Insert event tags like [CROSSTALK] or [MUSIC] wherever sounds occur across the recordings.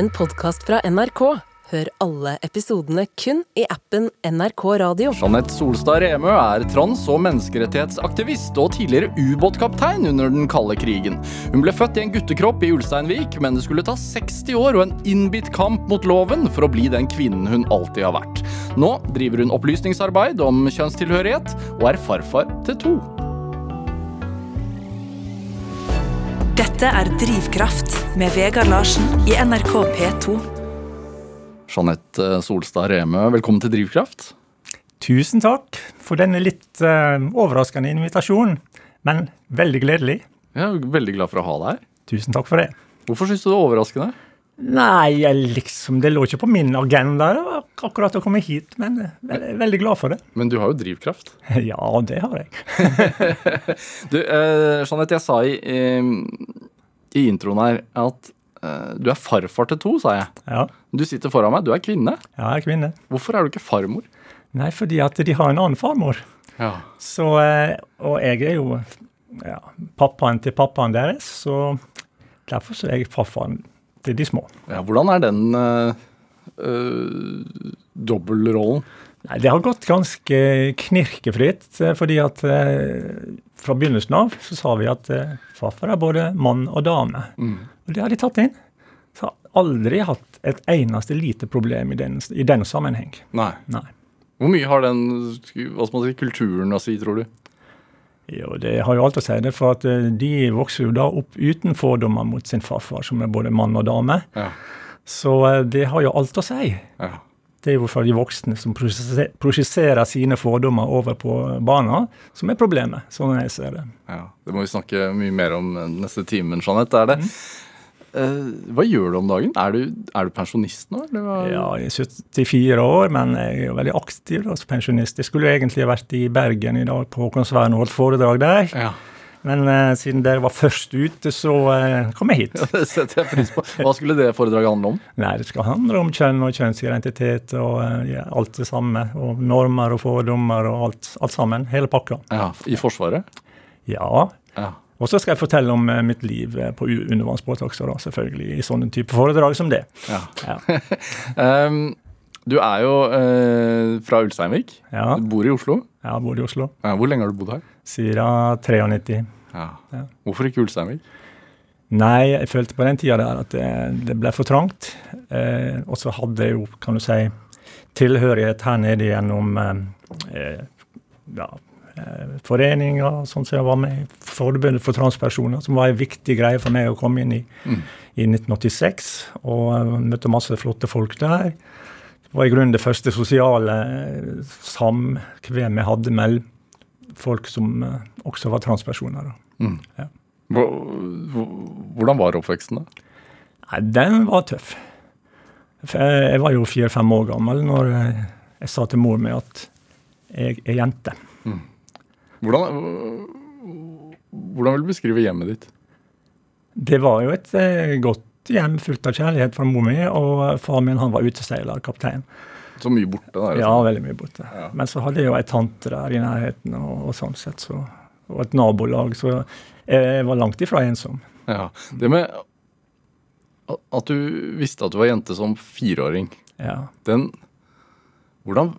en podkast fra NRK. Hør alle episodene kun i appen NRK Radio. Jeanette Solstad Remø er trans- og menneskerettighetsaktivist og tidligere ubåtkaptein under den kalde krigen. Hun ble født i en guttekropp i Ulsteinvik, men det skulle ta 60 år og en innbitt kamp mot loven for å bli den kvinnen hun alltid har vært. Nå driver hun opplysningsarbeid om kjønnstilhørighet og er farfar til to. Dette er Drivkraft med Vegard Larsen i NRK P2. Jeanette Solstad Remø, velkommen til Drivkraft. Tusen takk for denne litt eh, overraskende invitasjonen, men veldig gledelig. Jeg er veldig glad for å ha deg her. Tusen takk for det. Hvorfor syns du det er overraskende? Nei, jeg liksom, det lå ikke på min agenda akkurat å komme hit, men jeg er veldig glad for det. Men du har jo drivkraft. [LAUGHS] Ja, det har jeg. [LAUGHS] Du, eh, Jeanette, jeg sa i, i, i introen her at uh, du er farfar til to, sa jeg. Ja, Du sitter foran meg, du er kvinne. ja jeg er kvinne. Hvorfor er du ikke farmor? Nei, fordi at de har en annen farmor. Ja. Så, eh, og jeg er jo ja, pappaen til pappaen deres, så derfor så er jeg farfaren til de små. ja hvordan er den uh, dobbeltrollen? Nei, Det har gått ganske knirkefritt, fordi at eh, fra begynnelsen av så sa vi at eh, farfar er både mann og dame. Og det har de tatt inn. Så har aldri hatt et eneste lite problem i den, i den sammenheng. Nei. Nei. Hvor mye har den hva skal man si, kulturen å si, tror du? Jo, det har jo alt å si. det, For at eh, de vokser jo da opp uten fordommer mot sin farfar, som er både mann og dame. Ja. Så eh, det har jo alt å si. ja. Det er jo for de voksne som prosesserer sine fordommer over på barna, som er problemet, sånn jeg ser det. ja. Det må vi snakke mye mer om neste timen, Jeanette. Er det. Eh, hva gjør du om dagen? Er du, er du pensjonist nå? Eller? Ja, jeg er 74 år, men jeg er jo veldig aktiv da, som pensjonist. Jeg skulle egentlig vært i Bergen i dag på Håkonsvern og holdt foredrag der. Ja. Men uh, siden dere var først ute, så uh, kom jeg hit. Ja, Det setter jeg pris på. Hva skulle det foredraget handle om? Nei, det skal handle om kjønn og kjønnsidentitet og uh, ja, alt det samme. Og normer og fordommer og alt, alt sammen. Hele pakka. Ja, I Forsvaret? Ja. Ja. Og så skal jeg fortelle om mitt liv på u- undervannsbåt også, da, selvfølgelig. I sånne type foredrag som det. ja. Ja. um, [LAUGHS] du er jo fra Ulsteinvik. Ja. Du bor i Oslo. Jeg bor i Oslo Ja, hvor lenge har du bodd her? Siden 93. Ja. Ja. Hvorfor ikke Ulsteinvik? Nei, jeg følte på den tida der at det, det ble for trangt. Eh, og så hadde jeg jo, kan du si, tilhørighet her nede gjennom eh, eh, ja, eh, foreninger, sånn som jeg var med i. Forbundet for transpersoner, som var en viktig greie for meg å komme inn i Mm. i 1986. Og eh, møtte masse flotte folk der. Det var i grunnen det første sosiale eh, jeg hadde med folk som eh, også var transpersoner. Mm. Ja. Hvor- hvor- Hvordan var oppveksten, da? Nei, den var tøff. Jeg var jo fire-fem år gammel når jeg, sa til mor mi at jeg er jente. Hvordan, hvordan vil du beskrive hjemmet ditt? Det var jo et eh, godt hjem fullt av kjærlighet fra mor mi, og far min han var uteseiler, kaptein. Så mye borte der. Ja, altså. veldig mye borte. Ja. Men så hadde jeg jo ei tante der i nærheten, og, og sånn sett, så, og et nabolag, så jeg var langt ifra ensom. Ja. Det med at du visste at du var jente som fireåring, Ja. den hvordan,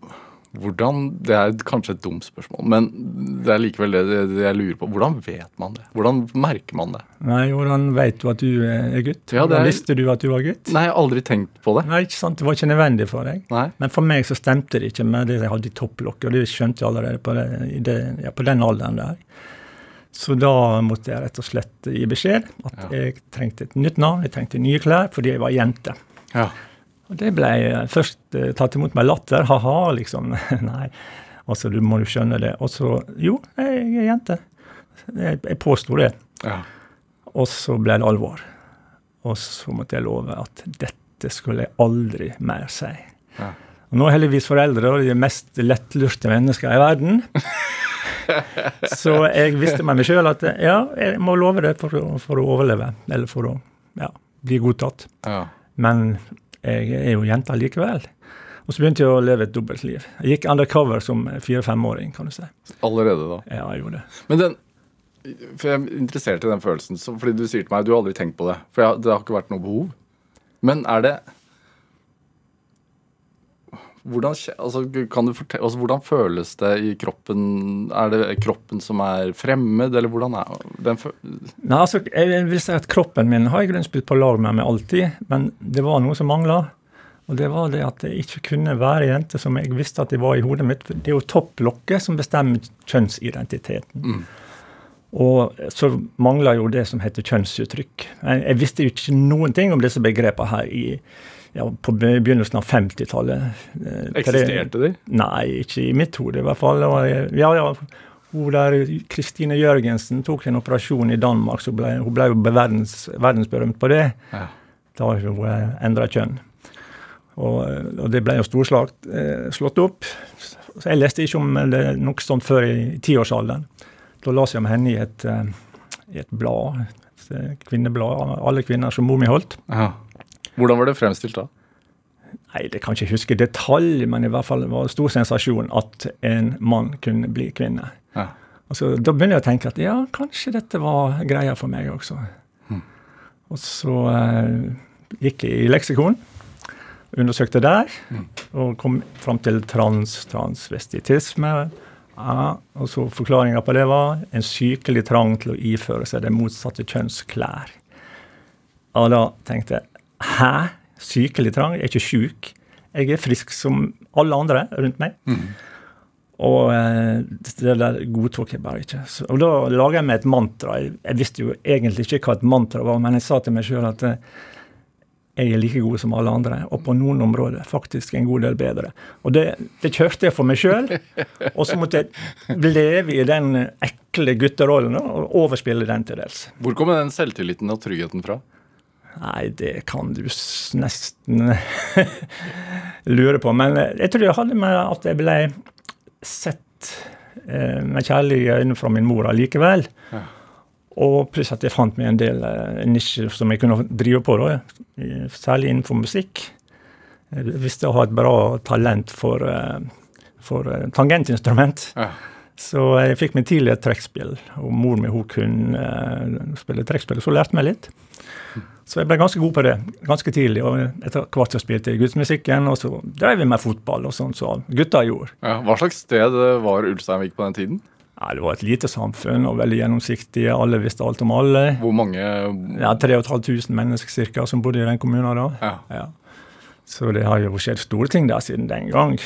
hvordan Det er kanskje et dumt spørsmål, men det er likevel det, det, jeg lurer på. Hvordan vet man det? Hvordan merker man det? Nei, hvordan vet du at du er gutt? Ja, Hvordan er- visste du at du var gutt? Nei, jeg har aldri tenkt på det. Nei, ikke sant, det var ikke nødvendig for deg. Nei. Men for meg så stemte det ikke med det jeg hadde i topplokket, og det skjønte jeg allerede på, det, det, ja, på den alderen der. Så da måtte jeg rett og slett gi beskjed at Ja. jeg trengte et nytt navn, jeg trengte nye klær, fordi jeg var jente. Ja. Og det ble eh, først eh, tatt imot med latter, ha-ha, liksom. [LAUGHS] Nei, altså du må jo skjønne det. Og så, jo, jeg er jente. Jeg, jeg påsto det. ja. Og så ble det alvor. Og så måtte jeg love at dette skulle jeg aldri mer si. Ja. Og nå er heldigvis foreldre de mest lettlurte mennesker i verden. [LAUGHS] så jeg visste med meg sjøl at ja, jeg må love det for for å overleve. Eller for å ja, bli godtatt. ja. Men jeg er jo jente likevel. Og så begynte jeg å leve et dobbeltliv. Jeg gikk undercover som fire-femåring, kan du si. Allerede da. Ja, jeg gjorde det. Men den For jeg er interessert i den følelsen. Så, fordi du sier til meg du har aldri tenkt på det. For det har ikke vært noe behov. Men er det hvordan, altså, kan du fortelle, altså, hvordan føles det i kroppen? Er det kroppen som er fremmed, eller hvordan er den Nei, altså, jeg vil si at Kroppen min har i grunnen spilt på lag med meg alltid, men det var noe som mangla. Og det var det at jeg ikke kunne være jente som jeg visste at jeg var i hodet mitt. Det er jo topplokket som bestemmer kjønnsidentiteten. Og så mangla jo det som heter kjønnsuttrykk. Jeg, jeg visste jo ikke noen ting om disse begrepene her i, ja, på begynnelsen av 50-tallet. Eh, Eksisterte de? Nei, ikke i mitt hode i hvert fall. Ja, ja, hun der, Kristine Jørgensen tok en operasjon i Danmark, så ble, hun ble jo verdens, verdensberømt på det. Ja. Da hun endra kjønn. Og, og det ble jo storslagt eh, slått opp. Så jeg leste ikke om det, noe sånt før i tiårsalderen. Da leste jeg om henne i et, eh, i et blad, et eh, kvinneblad, alle kvinner som mor mi holdt. Ja. Hvordan var det fremstilt da? Nei, det kan jeg ikke huske i detalj, men i hvert fall var det stor sensasjon at en mann kunne bli kvinne. Ja. Altså, da begynner jeg å tenke at ja, kanskje dette var greia for meg også. Og så eh, gikk jeg i leksikon, undersøkte der, og kom fram til trans, transvestitisme. Ja, og så Forklaringa på det var en sykelig trang til å iføre seg det motsatte kjønns klær. Og da tenkte jeg hæ? Sykelig trang? Jeg er ikke sjuk. Jeg er frisk som alle andre rundt meg. Og eh, det der godtok jeg bare ikke. Så, og da laga jeg meg et mantra. Jeg, jeg visste jo egentlig ikke hva et mantra var, men jeg sa til meg sjøl at eh, jeg er like god som alle andre, og på noen områder faktisk en god del bedre. Og det, det kjørte jeg for meg sjøl, [LAUGHS] og så måtte jeg leve i den ekle gutterollen og overspille den til dels. Hvor kommer den selvtilliten og tryggheten fra? Nei, det kan du nesten [LAUGHS] lure på. Men eh, jeg tror det hadde med at jeg ble sett eh, med kjærlige øyne fra min mor allikevel. Ja. Og pluss at jeg fant meg en del eh, nisjer som jeg kunne drive på, da, særlig innenfor musikk. Jeg visste å ha et bra talent for, for tangentinstrument. Ja. Så jeg fikk meg tidlig et trekkspill, og mor mi kunne uh, spille trekkspill, så hun lærte meg litt. Så jeg ble ganske god på det ganske tidlig. og Etter hvert så spilte jeg gudsmusikken, og så drev vi med fotball og sånn som så gutta gjorde. Ja. Hva slags sted var Ulsteinvik på den tiden? Ja, det var et lite samfunn og veldig gjennomsiktig. Alle visste alt om alle. Hvor mange Ja, 3500 mennesker cirka, som bodde i den kommunen da. Ja. Ja. Så det har jo skjedd store ting der siden den gang.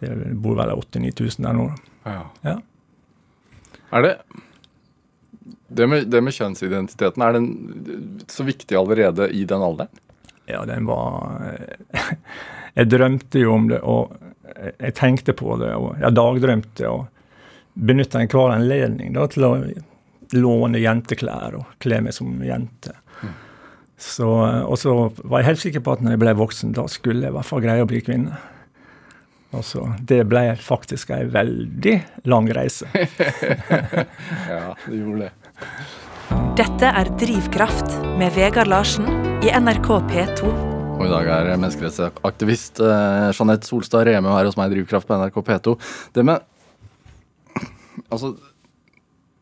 Det bor vel 8000-9000 der nå. Ja. Ja. Er det det med, det med kjønnsidentiteten, er den så viktig allerede i den alderen? Ja, den var [LAUGHS] Jeg drømte jo om det, og jeg tenkte på det, og jeg dagdrømte. og Benytta enhver anledning da, til å låne jenteklær og kle meg som jente. Så, og så var jeg helt sikker på at når jeg ble voksen, da skulle jeg i hvert fall greie å bli kvinne. Og så, Det ble faktisk ei veldig lang reise. [LAUGHS] Ja, det gjorde det. Dette er Drivkraft med Vegard Larsen i NRK P2. Og i dag er menneskerettsaktivist eh, Jeanette Solstad Remø her hos meg i Drivkraft på NRK P2. Det med Altså,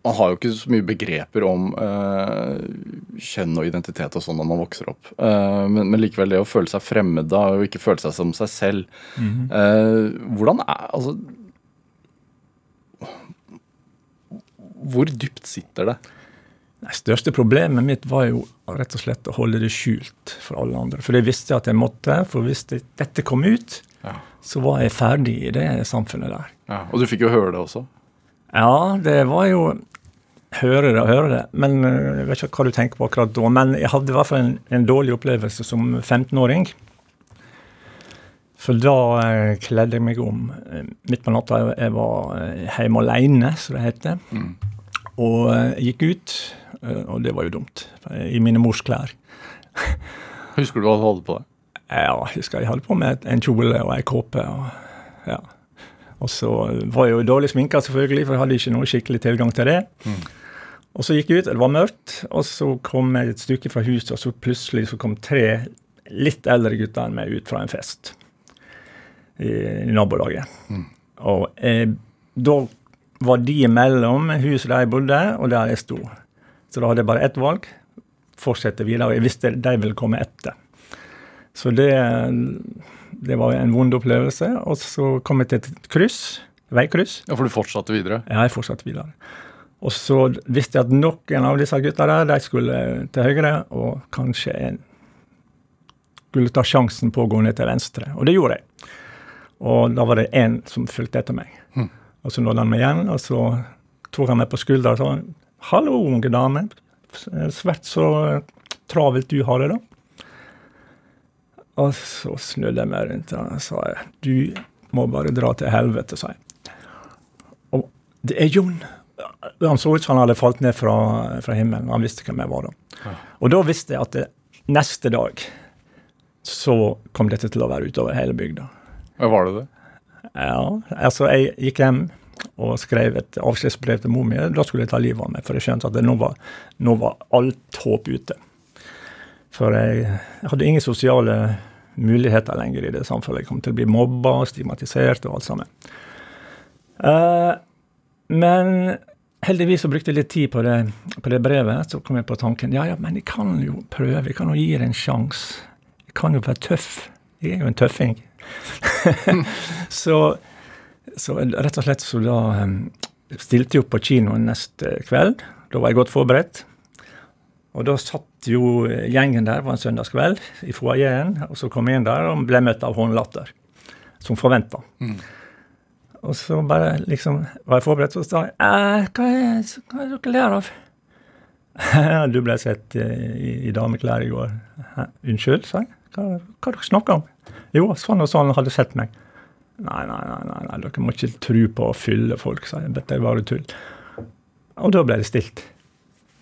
man har jo ikke så mye begreper om eh, kjønn og identitet og sånn når man vokser opp. Eh, men, men likevel det å føle seg fremmed da, og ikke føle seg som seg selv. eh, hvordan er Altså Hvor dypt sitter det? Det største problemet mitt var jo rett og slett å holde det skjult for alle andre. For jeg visste at jeg måtte, for hvis det, dette kom ut, Ja. så var jeg ferdig i det samfunnet der. Ja, og du fikk jo høre det også. Ja, det var jo Høre det og hører det. Men øh, Jeg vet ikke hva du tenker på akkurat da. Men jeg hadde i hvert fall en, en dårlig opplevelse som 15-åring. For da eh, kledde jeg meg om eh, midt på natta. Jeg var eh, hjemme alene, som det heter. Og jeg gikk ut, eh, og det var jo dumt, i mine mors klær. [LAUGHS] Husker du hva du hadde på deg? Ja, jeg husker jeg hadde på meg en kjole og ei kåpe. Og, ja. og så var jeg jo dårlig sminka, selvfølgelig, for jeg hadde ikke noe skikkelig tilgang til det. Og så gikk jeg ut, det var mørkt, og så kom jeg et stykke fra huset, og så plutselig så kom tre litt eldre gutter enn meg ut fra en fest i, i nabolaget. Og jeg, da var de mellom huset der jeg bodde, og der jeg sto. Så da hadde jeg bare ett valg. Fortsette videre. Jeg visste de ville komme etter. Så det, det var en vond opplevelse. Og så kom jeg til et kryss, veikryss. Ja, For du fortsatte videre? Ja, jeg fortsatte videre. Og så visste jeg at noen av disse gutta der, de skulle til høyre, og kanskje en skulle ta sjansen på å gå ned til venstre. Og det gjorde jeg. Og da var det én som fulgte etter meg. Mm. Og så nådde han meg igjen, og så tok han meg på skuldra og sa 'Hallo, unge dame. Svært så travelt du har det, da'. Og så snudde jeg meg rundt og sa 'Du må bare dra til helvete', sa jeg. Og det er Jon. Han så ut som han hadde falt ned fra, fra himmelen. Han visste hvem jeg var da. Og da visste jeg at det, neste dag så kom dette til å være utover hele bygda. Ja, var det det? Ja, altså jeg gikk hjem og skrev et avskjedsbrev til mor mi. Da skulle jeg ta livet av meg, for jeg skjønte at det, nå, var, nå var alt håp ute. For jeg, jeg hadde ingen sosiale muligheter lenger i det samfunnet. Jeg kom til å bli mobba, stigmatisert og alt sammen. Uh, men heldigvis så brukte jeg litt tid på det, på det brevet. Så kom jeg på tanken ja, ja, men jeg kan jo prøve, jeg kan jo gi det en sjanse. Jeg kan jo være tøff. Jeg er jo en tøffing. [LAUGHS] så, så rett og slett så da um, stilte jeg opp på kinoen neste kveld. Da var jeg godt forberedt. Og da satt jo gjengen der, var en søndagskveld, i foajeen. Og så kom jeg inn der og ble møtt av håndlatter, som forventa. Mm. Og så bare liksom var jeg forberedt, så sa jeg eh, hva, er, hva er dere ler av? [LAUGHS] du ble sett i, i dameklær i går. Unnskyld, sa jeg. Hva, hva dere snakker om? Jo, sånn og sånn hadde sett meg. Nei, nei, nei, nei, nei dere må ikke tro på å fylle folk, sa jeg. Dette er bare tull. Og da ble det stilt.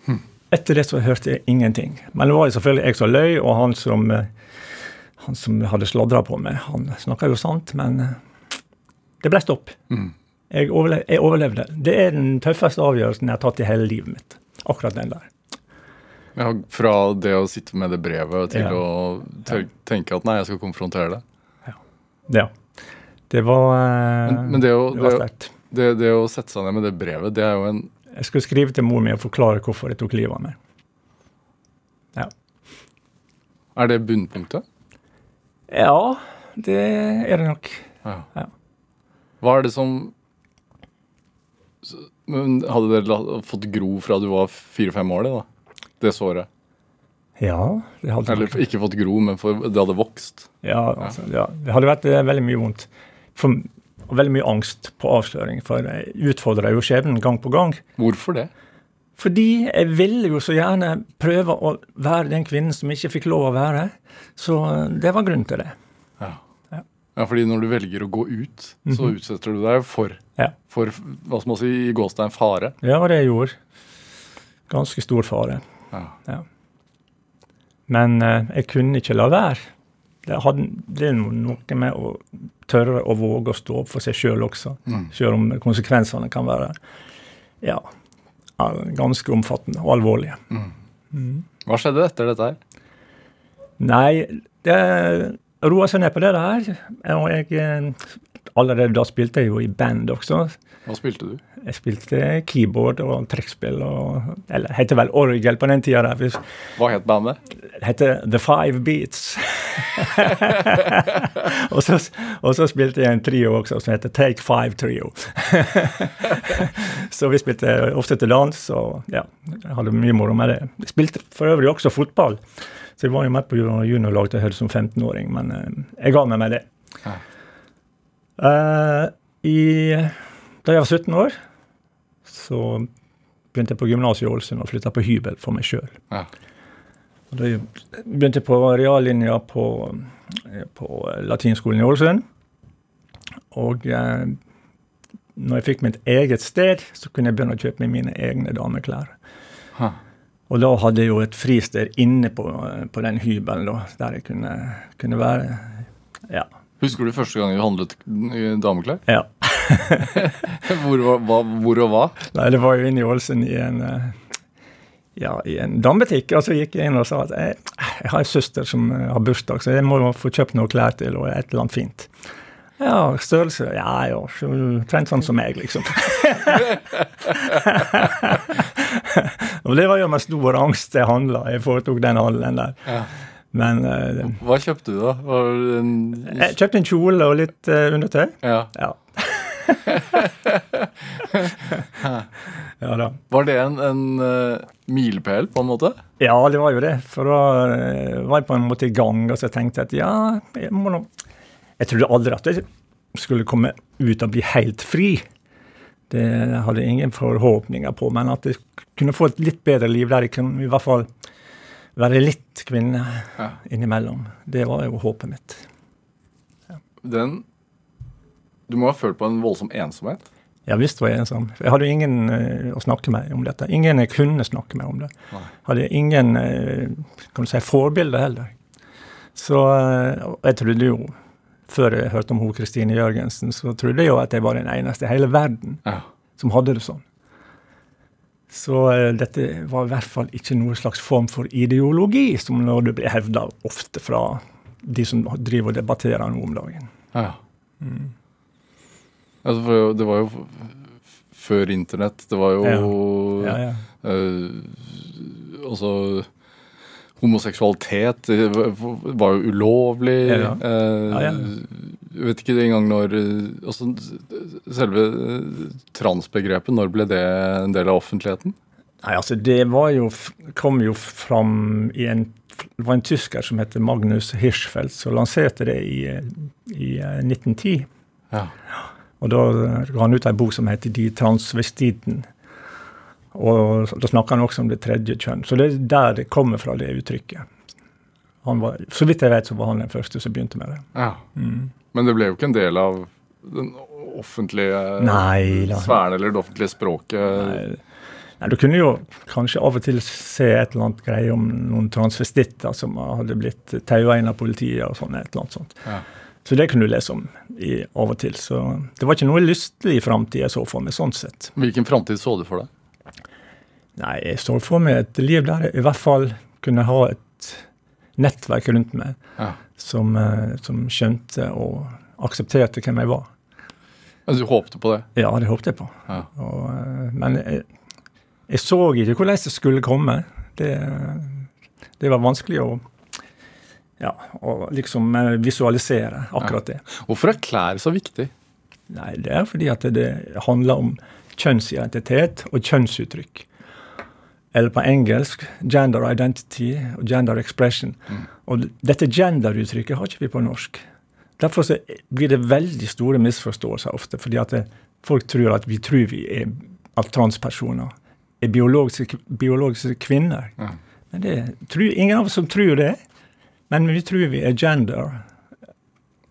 Hm. Etter det så hørte jeg ingenting. Men det var jo selvfølgelig jeg som løy, og han som, eh, han som hadde sladra på meg, han snakka jo sant, men eh, det ble stopp. Mm. Jeg, overle jeg overlevde. Det er den tøffeste avgjørelsen jeg har tatt i hele livet mitt. Akkurat den der. Ja, fra det å sitte med det brevet til Ja. å tenke at nei, jeg skal konfrontere det. Ja. Det var, eh, Men, men det, å, det var sterkt. det, det å sette seg ned med det brevet, det er jo en Jeg skulle skrive til mor mi og forklare hvorfor jeg tok livet av meg. Ja. Er det bunnpunktet? Ja, det er det nok. Ja. Ja. Hva er det som men Hadde dere fått gro fra du var fire-fem år, det da? Det såret? Ja, det hadde Eller vært. ikke fått gro, men for det hadde vokst? Ja, altså, ja. Det hadde vært eh, veldig mye vondt. For, og veldig mye angst på avsløring. For jeg utfordra jo skjebnen gang på gang. Hvorfor det? Fordi jeg ville jo så gjerne prøve å være den kvinnen som ikke fikk lov å være. Så eh, det var grunnen til det. Ja. Ja. ja, fordi når du velger å gå ut, så utsetter du deg for, Ja. for hva skal man si, i gåstein fare. Ja, det jeg gjorde. Ganske stor fare. Ja. Men eh, jeg kunne ikke la være. Det, hadde, det er noe med å tørre å våge å stå opp for seg sjøl også. Mm. Selv om konsekvensene kan være ja, ganske omfattende og alvorlige. Hva skjedde etter dette her? Nei, det roa seg ned på det der. Og jeg eh, Allerede da spilte jeg jo i band også. Hva spilte du? Jeg spilte keyboard og trekkspill og Eller het vel orgel på den tida. der. Hva het bandet? Det heter The Five Beats. [LAUGHS] og, så, og så spilte jeg en trio også som heter Take Five Trio. [LAUGHS] så vi spilte ofte til dans, og ja, jeg hadde mye moro med det. Jeg spilte for øvrig også fotball, så jeg var jo med på juniorlag til Hødd som 15-åring, men eh, jeg ga med meg det. Ja. Eh, i, da jeg var 17 år, så begynte jeg på gymnaset i Ålesund og flytta på hybel for meg sjøl. Ja. Da begynte jeg på reallinja på, på latinskolen i Ålesund. Og eh, når jeg fikk mitt eget sted, så kunne jeg begynne å kjøpe meg mine egne dameklær. Ha. Og da hadde jeg jo et fristed inne på, på den hybelen, da, der jeg kunne, kunne være. Ja. Husker du første gang du handlet dameklær? ja. [LAUGHS] Hvor, hva, hvor og hva? Nei, det var jo inne i Ålesund i en eh, ja, i en damebutikk. Og så gikk jeg inn og sa at jeg, jeg har en søster som eh, har bursdag, så jeg må få kjøpt noe klær til og et eller annet fint. Ja, størrelse Ja, ja, så trent sånn som meg, liksom. [LAUGHS] [LAUGHS] [LAUGHS] og det var jo med stor angst jeg handla. Jeg foretok den handelen der. Ja. Men uh, Hva kjøpte du, da? En jeg kjøpte en kjole og litt uh, undertøy. Ja. Ja. [LAUGHS] ja da. Var det en, en uh, milepæl, på en måte? Ja, det var jo det. For da var jeg på en måte i gang, og så tenkte jeg at ja, jeg må nå Jeg trodde aldri at jeg skulle komme ut og bli helt fri. Det hadde jeg ingen forhåpninger på, men at jeg kunne få et litt bedre liv der jeg kunne i hvert fall være litt kvinne Ja. innimellom. Det var jo håpet mitt. Den Du må ha følt på en voldsom ensomhet? Ja visst var jeg ensom. Jeg hadde ingen uh, å snakke med om dette. Ingen jeg kunne snakke med om det. Nei. Hadde ingen uh, kan du si, forbilder heller. Så uh, jeg trodde jo, før jeg hørte om hun Kristine Jørgensen, så trodde jeg jo at jeg var den eneste i hele verden Ja. som hadde det sånn. Så eh, dette var i hvert fall ikke noen slags form for ideologi, som når det blir hevda ofte fra de som driver og debatterer nå om dagen. ja. Altså, det var jo før internett. Det var jo Ja, ja. eh, Altså Homoseksualitet var var jo ulovlig. Ja, ja. eh, Ja, vet ikke engang når eh, altså, Selve eh, transbegrepet, når ble det en del av offentligheten? Nei, altså det var jo, kom jo fram i en Det var en tysker som heter Magnus Hirschfeldt, som lanserte det i, i eh, 1910. Ja. Og da ga han ut ei bok som heter 'De transvestiten'. Og da snakker han også om det tredje kjønn. Så det er der det kommer fra, det uttrykket. Han var, så vidt jeg vet, så var han den første som begynte med det. ja. Men det ble jo ikke en del av den offentlige Nei sfæren eller det offentlige språket. Nei, Nei, Du kunne jo kanskje av og til se et eller annet greie om noen transvestitter som hadde blitt taua inn av politiet og sånn. et eller annet sånt. Ja. Så det kunne du lese om i, av og til. Så det var ikke noe lystelig framtid jeg så for meg, sånn sett. Hvilken framtid så du for deg? Nei, jeg så for meg et liv der jeg i hvert fall kunne ha et nettverk rundt meg Ja. som, eh, som skjønte og aksepterte hvem jeg var. Altså, du håpte på det? Ja, det håpte jeg på. Ja. Og, eh, men jeg, jeg så ikke hvordan det skulle komme. Det, det var vanskelig å ja, og liksom eh, visualisere akkurat det. Hvorfor er klær så viktig? Nei, det er fordi at det handler om kjønnsidentitet og kjønnsuttrykk. Eller på engelsk gender identity og gender expression. Og dette gender-uttrykket har ikke vi på norsk. Derfor så blir det veldig store misforståelser ofte, fordi at det, folk tror at vi tror vi er at transpersoner er biologiske, biologiske kvinner. Ja. Men det tror ingen av oss som tror det. Men vi tror vi er gender.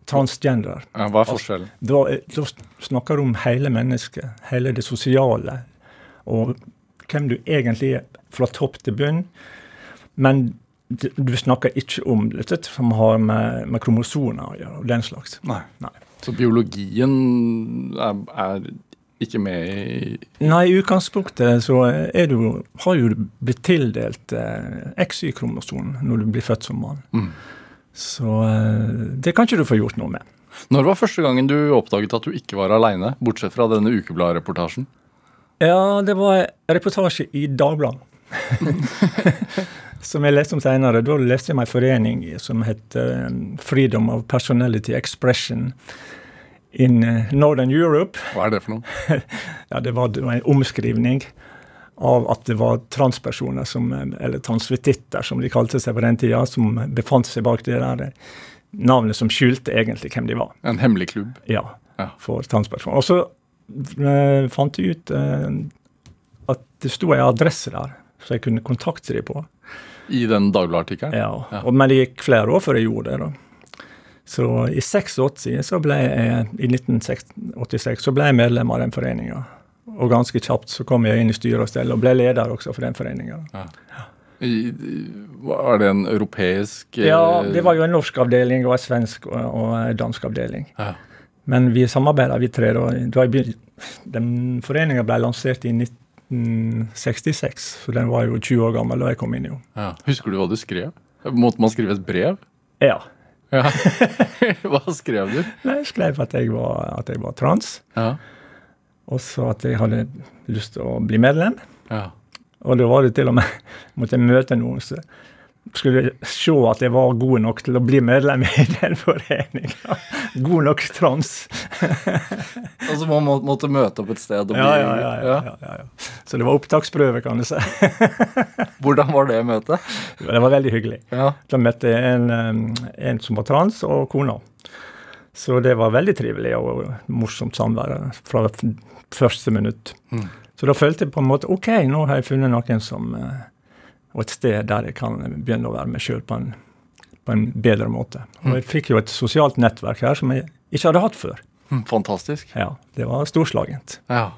Transgender. Ja, hva er forskjellen? Da, da snakker du om hele mennesket, hele det sosiale, og hvem du egentlig er fra topp til bunn. Men du snakker ikke om dette som har med, med kromosoner å gjøre, og den slags. Nei. Nei. Så biologien er, er ikke med i Nei, i utgangspunktet så er du, har jo du blitt tildelt eh, XY-kromosonen når du blir født som mann. Mm. Så eh, det kan ikke du få gjort noe med. Når var første gangen du oppdaget at du ikke var aleine, bortsett fra denne ukebladreportasjen? Ja, det var reportasje i Dagbladet. [LAUGHS] som jeg leste om senere. Da leste jeg meg en forening som het eh, Freedom of Personality Expression in eh, Northern Europe. Hva er det for noe? [LAUGHS] Ja, det var, det var en omskrivning av at det var transpersoner, som, eh, eller transvestitter som de kalte seg på den tida, som befant seg bak det der eh, navnet som skjulte egentlig hvem de var. En hemmelig klubb? Ja, for transpersoner. Og så fant jeg ut eh, at det sto en adresse der, så jeg kunne kontakte dem på. I den Dagbladet-artikkelen? Ja, Ja. Og, men det gikk flere år før jeg gjorde det. da. Så i 86, så ble jeg, i 1986 så ble jeg medlem av den foreninga. Og ganske kjapt så kom jeg inn i styre og stell, og ble leder også for den foreninga. Ja. ja. var det en europeisk eh, Ja, det var jo en norsk avdeling og en svensk og en dansk avdeling. Ja. Men vi samarbeider, vi tre. Den foreninga ble lansert i 1966, så den var jo 20 år gammel da jeg kom inn. jo. Ja. Husker du hva du skrev? Måtte man skrive et brev? Ja. Ja. [LAUGHS] hva skrev du? Jeg skrev at jeg var, at jeg var trans, Ja. og så at jeg hadde lyst til å bli medlem. ja. Og da var det til og med måtte jeg møte noen som skulle se at jeg var god nok til å bli medlem i [LAUGHS] den foreninga. God nok trans. [LAUGHS] og så må, måtte møte opp et sted og bli Ja, ja, ja, ja, ja, ja. Så det var opptaksprøve, kan du si. [LAUGHS] Hvordan var det møtet? Det var veldig hyggelig. Da møtte jeg en, en som var trans, og kona. Så det var veldig trivelig og morsomt samvær fra første minutt. Mm. Så da følte jeg på en måte OK, nå har jeg funnet noen som eh, Og et sted der jeg kan begynne å være meg sjøl på, på en bedre måte. Og jeg fikk jo et sosialt nettverk her som jeg ikke hadde hatt før. Hm, Fantastisk. Ja, Det var storslagent. Ja.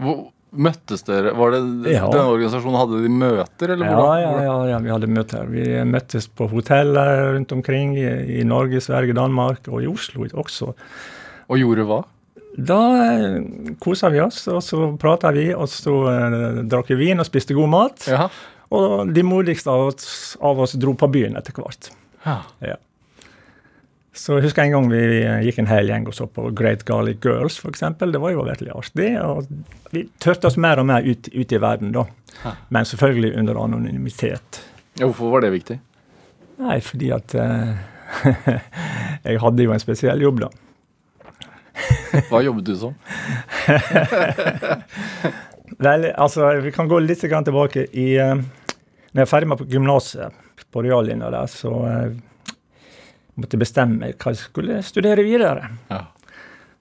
Hvor, møttes dere? Var det, Ja. Denne organisasjonen hadde de møter, eller Ja, hvordan? ja, ja, ja, vi hadde møter. Vi møttes på hoteller rundt omkring i, i Norge, Sverige, Danmark og i Oslo også. Og gjorde hva? Da eh, kosa vi oss, og så prata vi, og så eh, drakk vi vin og spiste god mat. Ja. Og de modigste av oss, av oss dro på byen etter hvert. ja. Ja. Så jeg husker en gang vi gikk en hel gjeng og så på Great Garlic Girls, f.eks. Det var jo virkelig artig. Og vi tørte oss mer og mer ut, ut i verden, da. Ja. Men selvfølgelig under anonymitet. Ja, Hvorfor var det viktig? Nei, fordi at eh, [LAUGHS] Jeg hadde jo en spesiell jobb, da. Hva jobbet du som? [LAUGHS] Vel, altså, vi kan gå litt tilbake i uh, Når jeg er ferdig med på gymnaset på reallinja der, så uh, måtte jeg bestemme hva jeg skulle studere videre. Ja.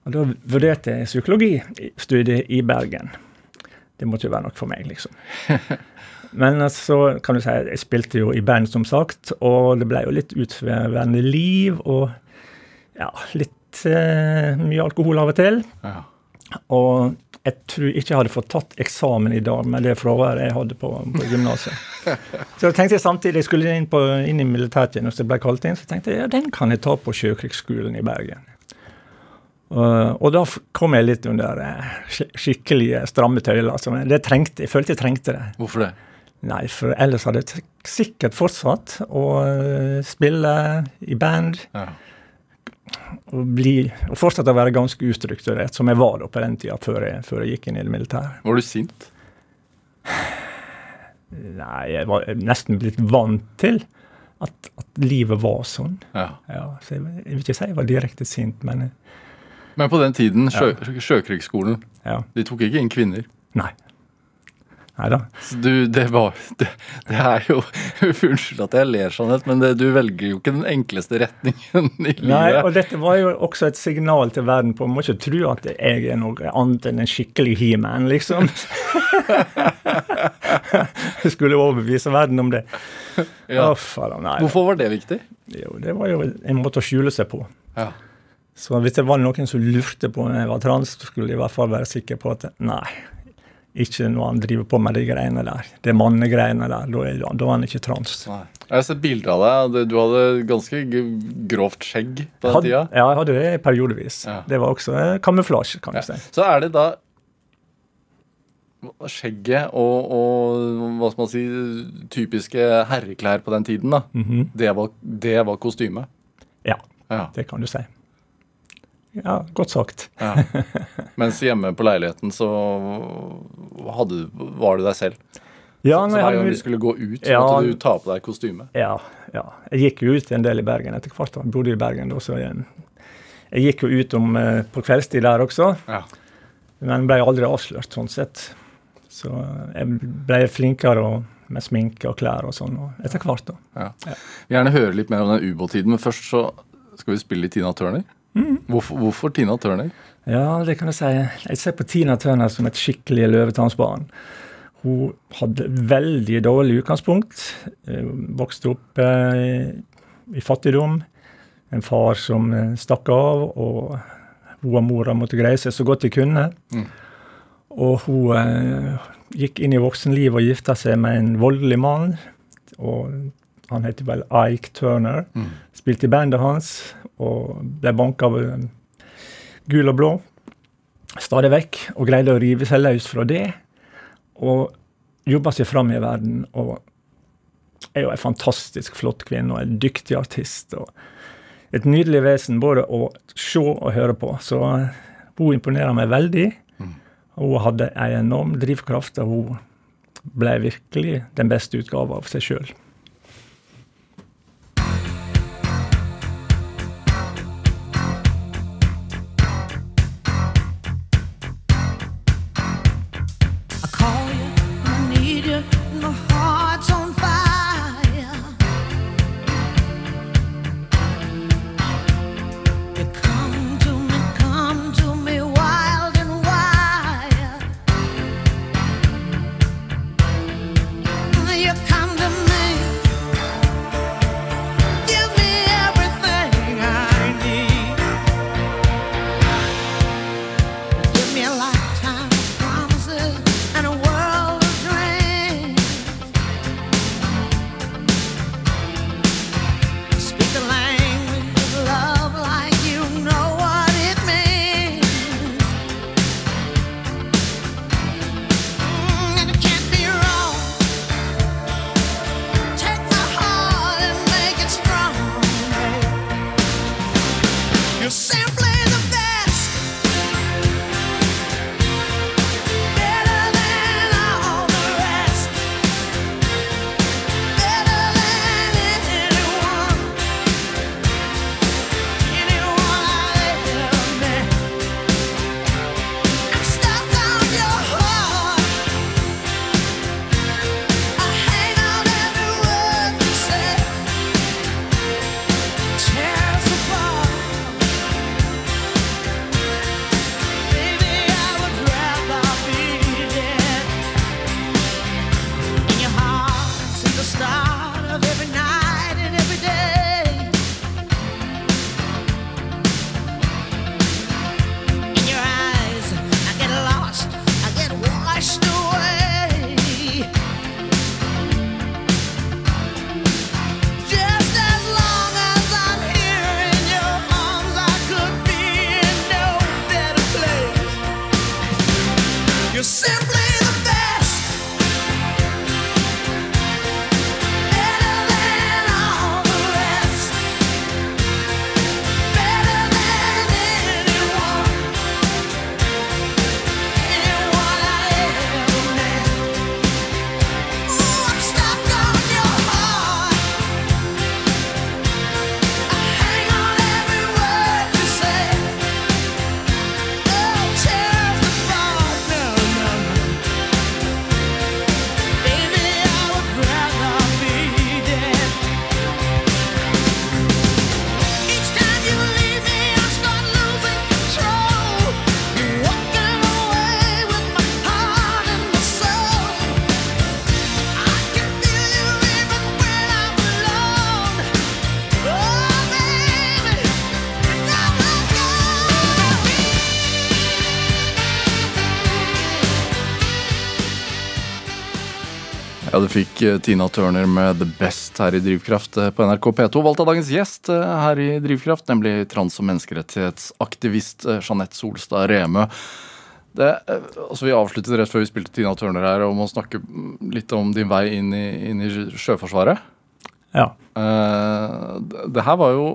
Og da vurderte jeg psykologistudiet i Bergen. Det måtte jo være nok for meg, liksom. [LAUGHS] Men eh, så kan du si, jeg spilte jo i band, som sagt, og det ble jo litt utsvevende liv og ja, litt eh, mye alkohol av og til. Ja. Og jeg tror ikke jeg hadde fått tatt eksamen i dag med det fraværet jeg hadde på, på gymnaset. Så tenkte jeg samtidig jeg skulle inn, på, inn i militærtjeneste, ble kalt inn, så tenkte jeg ja, den kan jeg ta på Sjøkrigsskolen i Bergen. Og, og da kom jeg litt under uh, skik- skikkelige stramme tøyler. Altså, det trengte, jeg følte jeg trengte det. Hvorfor det? Nei, for ellers hadde jeg sikkert fortsatt å eh, spille i band Ja. Og, bli, å fortsette å være ganske ustrukturert, som jeg var da på den tida, før jeg, før jeg gikk inn i det militære. Var du sint? Nei, jeg var nesten blitt vant til at, at livet var sånn. Ja. Ja, så jeg, jeg vil ikke si jeg var direkte sint, men eh, Men på den tiden, sjø, Sjøkrigsskolen, ja. de tok ikke inn kvinner. Nei. Nei da. Så du, det var Det, det er jo [LAUGHS] Unnskyld at jeg ler sånn, men det, du velger jo ikke den enkleste retningen i livet. Nei, og dette var jo også et signal til verden på Må ikke tro at jeg er noe annet enn en skikkelig he-man, liksom. [LAUGHS] Jeg skulle overbevise verden om det. Ja. Å, faen, nei. Hvorfor var det viktig? Jo, det var jo en måte å skjule seg på. Ja. Så hvis det var noen som lurte på om jeg var trans, så skulle de i hvert fall være sikker på at nei, ikke når han driver på med de greiene der. Det mannegreiene der. Da er, da er han ikke trans. Nei. Jeg har sett bilder av deg. Du hadde ganske grovt skjegg på den Had, tida. ja, jeg hadde det periodevis. Ja. Det var også eh, kamuflasje, kan Ja. du si. Så er det da skjegget og, og hva skal man si, typiske herreklær på den tiden, da. Mhm. det, var, det var kostyme. Ja, Ja. det kan du si. Ja, godt sagt. ja. Mens hjemme på leiligheten så hadde, var du deg selv. Ja, så så hver gang du skulle gå ut, så Ja. måtte du ta på deg kostyme. Ja, ja. Jeg gikk jo ut en del i Bergen etter hvert. Jeg bodde i Bergen da, så jeg, jeg gikk jo ut om, eh, på kveldstid der også. Ja. Men ble aldri avslørt, sånn sett. Så jeg ble flinkere og, med sminke og klær og sånn og etter hvert. da. Ja. Gjerne høre litt mer om den ubåttiden, men først så skal vi spille litt Tina Turner. Mm. Hvorfor, hvorfor Tina Turner? Ja, det kan jeg si. Jeg ser på Tina Turner som et skikkelig løvetannsbarn. Hun hadde veldig dårlig utgangspunkt. Eh, Vokste opp eh, i fattigdom. En far som eh, stakk av, og hun og mora måtte greie seg så godt de kunne. Mm. Og hun eh, gikk inn i voksenlivet og gifta seg med en voldelig mann. Og han heter vel Ike Turner. Mm. Spilte i bandet hans og ble banka av eh, gul og blå stadig vekk. Og greide å rive seg løs fra det. Og jobba seg fram i verden. Og er jo ei fantastisk flott kvinne og en dyktig artist. og Et nydelig vesen både å se og høre på. Så eh, hun imponerer meg veldig. Mm. Hun hadde ei enorm drivkraft, og hun ble virkelig den beste utgava av seg sjøl. Ja, du fikk eh, Tina Turner med The Best her i Drivkraft eh, på NRK P2. Valgt av dagens gjest eh, her i Drivkraft, nemlig trans- og menneskerettighetsaktivist Jeanette Solstad Remø. Det, altså vi avsluttet rett før vi spilte Tina Turner her om å snakke mm, litt om din vei inn i, inn i Sjøforsvaret. Ja. Det her var jo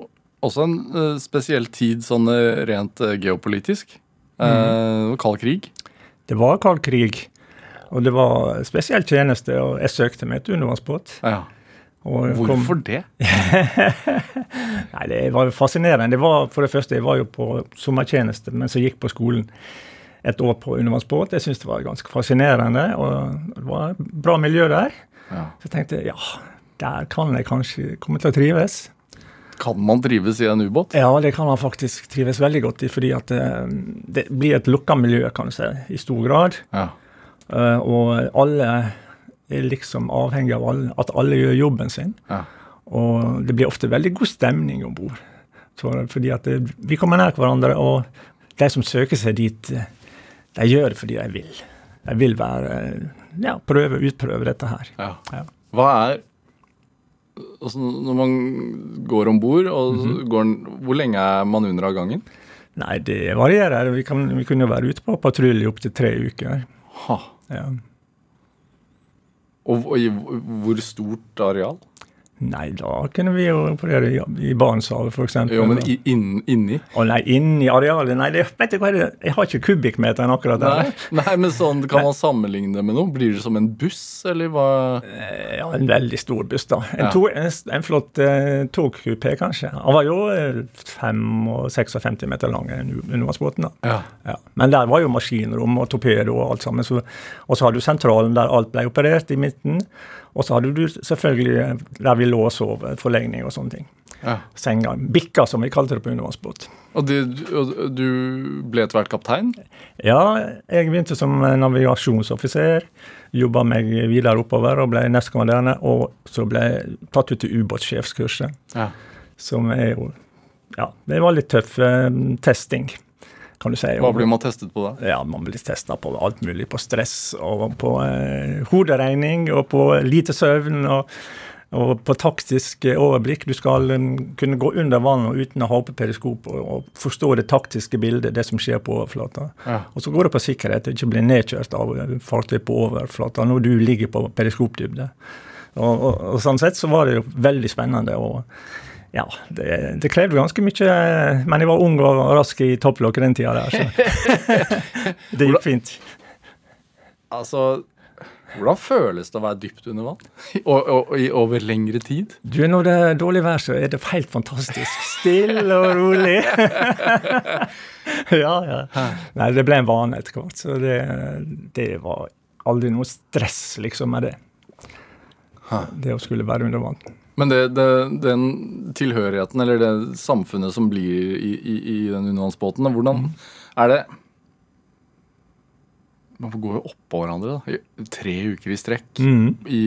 også en spesiell tid sånn rent geopolitisk. Var Kald krig. Det var kald krig, og det var spesiell tjeneste, og jeg søkte meg et undervannsbåt. Ja. Hvorfor det? [LAUGHS] Nei, Det var fascinerende. Det var, for det første, Jeg var jo på sommertjeneste mens jeg gikk på skolen et år på undervannsbåt. Jeg syntes det var ganske fascinerende, og det var et bra miljø der. Ja. Så jeg tenkte ja, der kan jeg kanskje komme til å trives. Kan man trives i en ubåt? Ja, det kan man faktisk trives veldig godt i, fordi at det, det blir et lukka miljø, kan du si, i stor grad. Ja. Eh, og alle er liksom avhengig av alle, at alle gjør jobben sin. Ja. Og det blir ofte veldig god stemning om bord. Fordi at det, vi kommer nær hverandre, og de som søker seg dit, eh, de gjør det fordi de vil. De vil være Ja, prøve, utprøve dette her. Ja. Ja. Hva er altså Når man går om bord, Mhm. går hvor lenge er man under av gangen? Nei, det varierer. Vi, kan, vi kunne være ute på patrulje opptil tre uker. Ha. Ja. Og, og i hvor stort areal? Nei, da kunne vi jo operere i, i Barentshavet, f.eks. Jo, men i, inn, inni? Å nei, inni arealet Nei, det, vet du hva, det, jeg har ikke kubikkmeteren akkurat der. Nei, [LAUGHS] nei, men sånn, kan man sammenligne det med noe? Blir det som en buss, eller hva? Eh, Ja, en veldig stor buss, da. En, Ja. to, en, en flott eh, togkupé, kanskje. Han var jo eh, 5-56 meter lang, u- undervannsbåten. da. Ja. Ja. Men der var jo maskinrom og torpedo og alt sammen. Så, og så hadde du sentralen der alt ble operert i midten. Og så hadde du selvfølgelig der vi lå og sov, forlegning og sånne ting. ja. Senga. Bikka, som vi kalte det på undervannsbåt. Og, det, og du ble etter hvert kaptein? Ja, jeg begynte som navigasjonsoffiser. Jobba meg videre oppover og ble nestkommanderende. Og så ble jeg tatt ut til ubåtsjefskurset, Ja. som er jo Ja, det var litt tøff eh, testing, kan du si. Hva blir man testet på da? Ja, Man blir testa på alt mulig. På stress og på eh, hoderegning og på lite søvn. og og på taktisk eh, overblikk. Du skal um, kunne gå under vann og uten å ha oppe periskop og, og forstå det taktiske bildet, det som skjer på overflata. Ja. Og så går det på sikkerhet, ikke bli nedkjørt av eh, fartøy på overflata når du ligger på periskopdybde. Og, og, og sånn sett så var det jo veldig spennende. og ja, det, det krevde ganske mye, men jeg var ung og rask i topplokket den tida der, så [LAUGHS] det gikk fint. Altså, hvordan føles det å være dypt under vann? [LAUGHS] Og, og, og i over lengre tid? Du, når det er dårlig vær, så er det helt fantastisk. Stille og rolig. [LAUGHS] ja, ja. Nei, det ble en vane etter hvert, så det, det var aldri noe stress liksom med det. Det å skulle være under vann. Men det, det, den tilhørigheten, eller det samfunnet som blir i, i, i den undervannsbåten, hvordan er det Man går jo oppå hverandre da, i tre uker i strekk i,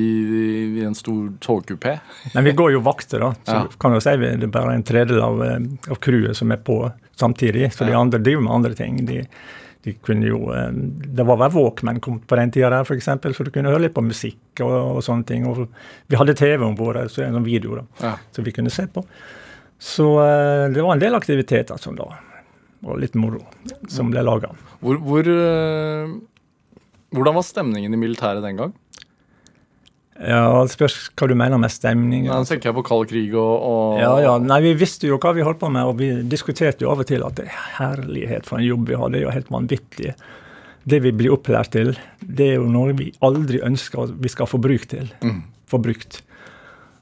i en stor togkupé. Men vi går jo vakter, da. Så [LAUGHS] Ja. kan du si vi- det er bare en tredjedel av, eh, av crewet som er på samtidig. Så de andre driver med andre ting. De, de kunne jo, eh, Det var vel Walkman kom på den tida der, f.eks., så du kunne høre litt på musikk og, og sånne ting. Og vi hadde TV om bord, så en sånn video da, Ja. som vi kunne se på. Så eh, det var en del aktiviteter som da og litt moro som ble laga. Hvor, hvor, eh, hvordan var stemningen i militæret den gang? Ja, det spørs hva du mener med stemning. Da tenker jeg på kald krig og, og Ja, ja. Nei, vi visste jo hva vi holdt på med, og vi diskuterte jo av og til at det er herlighet for en jobb vi har. Det er jo helt vanvittig. Det vi blir opplært til, det er jo noe vi aldri ønsker vi skal få bruk til. Mm. Få brukt.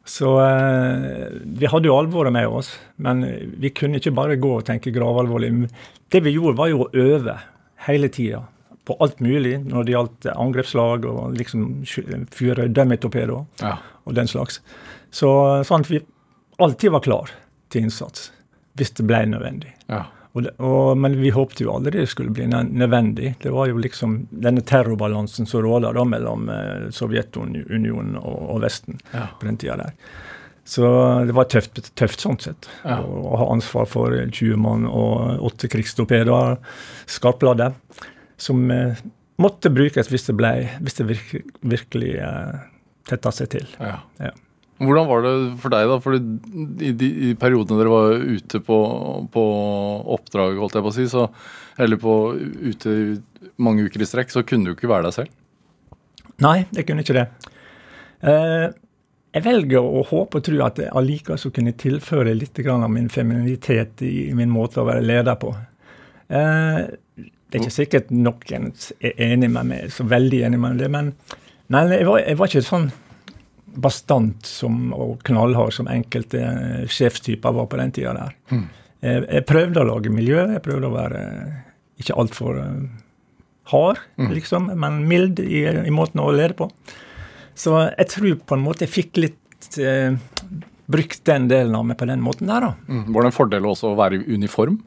Så eh, vi hadde jo alvoret med oss, men vi kunne ikke bare gå og tenke gravalvorlig. Det vi gjorde, var jo å øve hele tida. På alt mulig når det gjaldt angrepslag og liksom fyre dummy-torpedoer Ja. og den slags. Så sånn at vi alltid var klar til innsats hvis det ble nødvendig. Ja. Og det, og, men vi håpte jo aldri det skulle bli nødvendig. Det var jo liksom denne terrorbalansen som råda da mellom eh, Sovjetunionen og, og Vesten Ja. på den tida der. Så det var tøft, tøft sånn sett. Ja. Å, å ha ansvar for 20 mann og åtte krigstorpedoer, skarpladde, som eh, måtte brukes hvis det, ble, hvis det virke, virkelig eh, tetta seg til. Ja. Ja. Hvordan var det for deg, da? For i de i periodene dere var ute på, på oppdrag, holdt jeg på å si, så, eller på, ute mange uker i strekk, så kunne du ikke være deg selv? Nei, jeg kunne ikke det. Eh, jeg velger å håpe og tro at jeg allikevel så kunne tilføre litt grann av min femininitet i min måte å være leder på. Eh, det er ikke sikkert noen er enig med meg, så veldig enig med det, men nei, jeg, var, jeg var ikke sånn bastant som, og knallhard som enkelte eh, sjefstyper var på den tida der. Jeg, jeg prøvde å lage miljø, jeg prøvde å være eh, ikke altfor hard, hard, liksom, men mild i, i måten å lede på. Så jeg tror på en måte jeg fikk litt eh, brukt den delen av meg på den måten der, da. Mm. Var det en fordel også å være i uniform?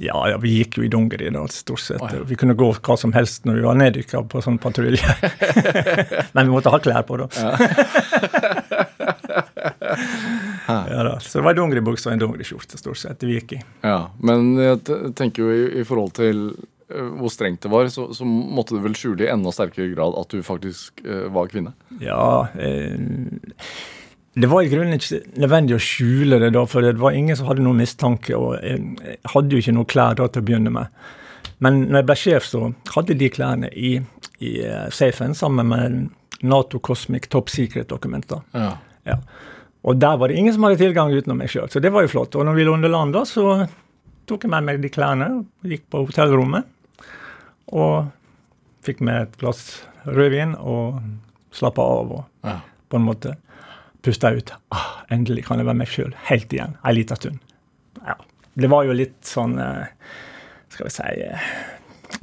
Ja, ja, vi gikk jo i dongeri da, stort sett. Oh, ja. Vi kunne gå hva som helst når vi var neddykka på sånn patrulje. [LAUGHS] Men vi måtte ha klær på, da. Ja. [LAUGHS] da. Så det var dongeribukse og en dongeriskjorte stort sett vi gikk i. Ja, men jeg tenker jo i, i forhold til eh, hvor strengt det var, så, så måtte du vel skjule i enda sterkere grad at du faktisk eh, var kvinne? Ja eh, Det var i grunnen ikke nødvendig å skjule det, da, for det var ingen som hadde noen mistanke. Og jeg, hadde jo ikke noen klær da til å begynne med. Men når jeg ble sjef, så hadde de klærne i, i eh, safen sammen med Nato Cosmic Top Secret-dokumenter. Ja. Ja. Og der var det ingen som hadde tilgang utenom meg sjøl, så det var jo flott. Og når vi lå under land, da, så tok jeg med meg de klærne, gikk på hotellrommet og fikk med et glass rødvin og slappa av og Ja. på en måte pusta ut. Ah, endelig kan jeg være meg sjøl helt igjen, ei lita stund. Ja. Det var jo litt sånn eh, Skal vi si eh,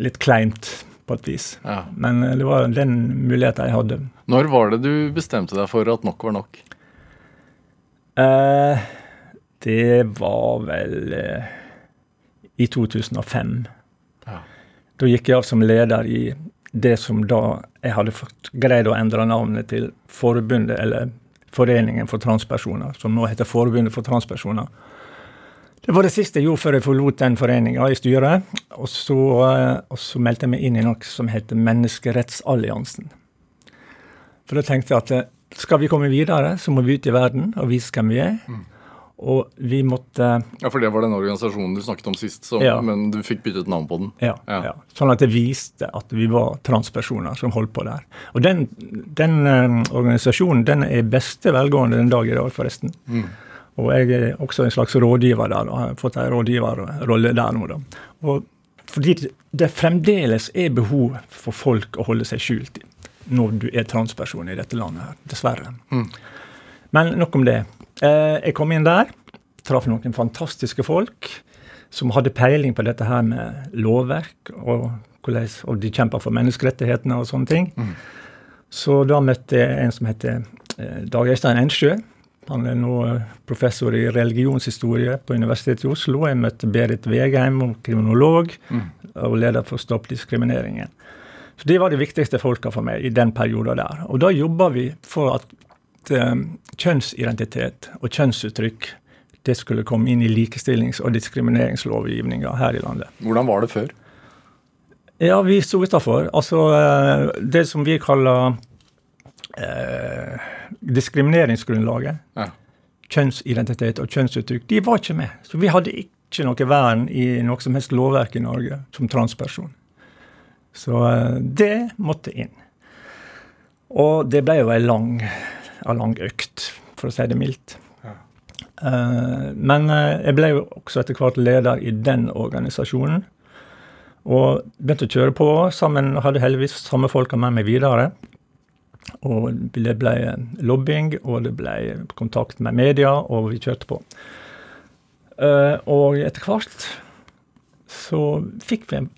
Litt kleint på et vis. Ja. Men eh, det var den muligheten jeg hadde. Når var det du bestemte deg for at nok var nok? Eh, det var vel eh, i 2005. Ja. Da gikk jeg av som leder i det som da jeg hadde fått greid å endre navnet til Forbundet, eller Foreningen for transpersoner, som nå heter Forbundet for transpersoner. Det var det siste jeg gjorde før jeg forlot den foreninga i styret. Og så, eh, og så meldte jeg meg inn i noe som heter Menneskerettsalliansen. For da tenkte jeg at eh, skal vi komme videre, så må vi ut i verden og vise hvem vi er. Og vi måtte Ja, For det var den organisasjonen du snakket om sist, så, Ja. men du fikk byttet navn på den? Ja, Ja. ja. Sånn at det viste at vi var transpersoner som holdt på der. Og den, den eh, organisasjonen den er i beste velgående den dag i dag, forresten. Og jeg er også en slags rådgiver der, og har fått en rådgiverrolle der nå. da. Og fordi det- fremdeles er behov for folk å holde seg skjult når du er transperson i dette landet her, dessverre. Men nok om det. Eh, jeg kom inn der, traff noen fantastiske folk som hadde peiling på dette her med lovverk, og, hvordan, og de kjemper for menneskerettighetene og sånne ting. Så da møtte jeg en som heter eh, Dag Øystein Ensjø. Han er nå eh, professor i religionshistorie på Universitetet i Oslo. Jeg møtte Berit Vegheim, kriminolog mm. kriminolog og leder for Stopp diskrimineringen. Så De var de viktigste folka for meg i den perioden der. Og da jobba vi for at eh, kjønnsidentitet og kjønnsuttrykk det skulle komme inn i likestillings- og diskrimineringslovgivninga her i landet. Hvordan var det før? Ja, vi sto utafor. Altså eh, det som vi kaller eh, diskrimineringsgrunnlaget, Ja. kjønnsidentitet og kjønnsuttrykk, de var ikke med. Så vi hadde ikke noe vern i noe som helst lovverk i Norge som transperson. Så eh, det måtte inn. Og det ble jo ei lang, ei lang økt, for å si det mildt. Eh, men eh, jeg ble jo også etter hvert leder i den organisasjonen. Og begynte å kjøre på sammen, hadde heldigvis samme folka med meg videre. Og det ble lobbying, og det ble kontakt med media, og vi kjørte på. Eh, og etter hvert så fikk vi en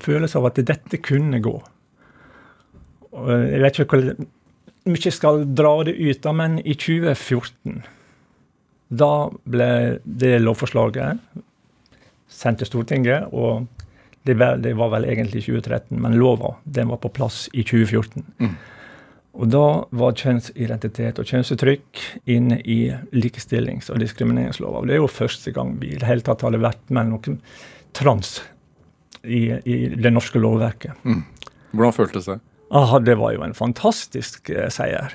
følelse av at dette kunne gå. Jeg vet ikke hvor mye skal dra det ut av, men i 2014 da ble det lovforslaget sendt til Stortinget, og det var, det var vel egentlig 2013, men lova den var på plass i 2014. Og da var kjønnsidentitet og kjønnsuttrykk inne i likestillings- og diskrimineringslova. Det er jo første gang vi i det hele tatt hadde vært med noen trans i, i det norske lovverket. Hvordan føltes det? Ah, det var jo en fantastisk eh, seier.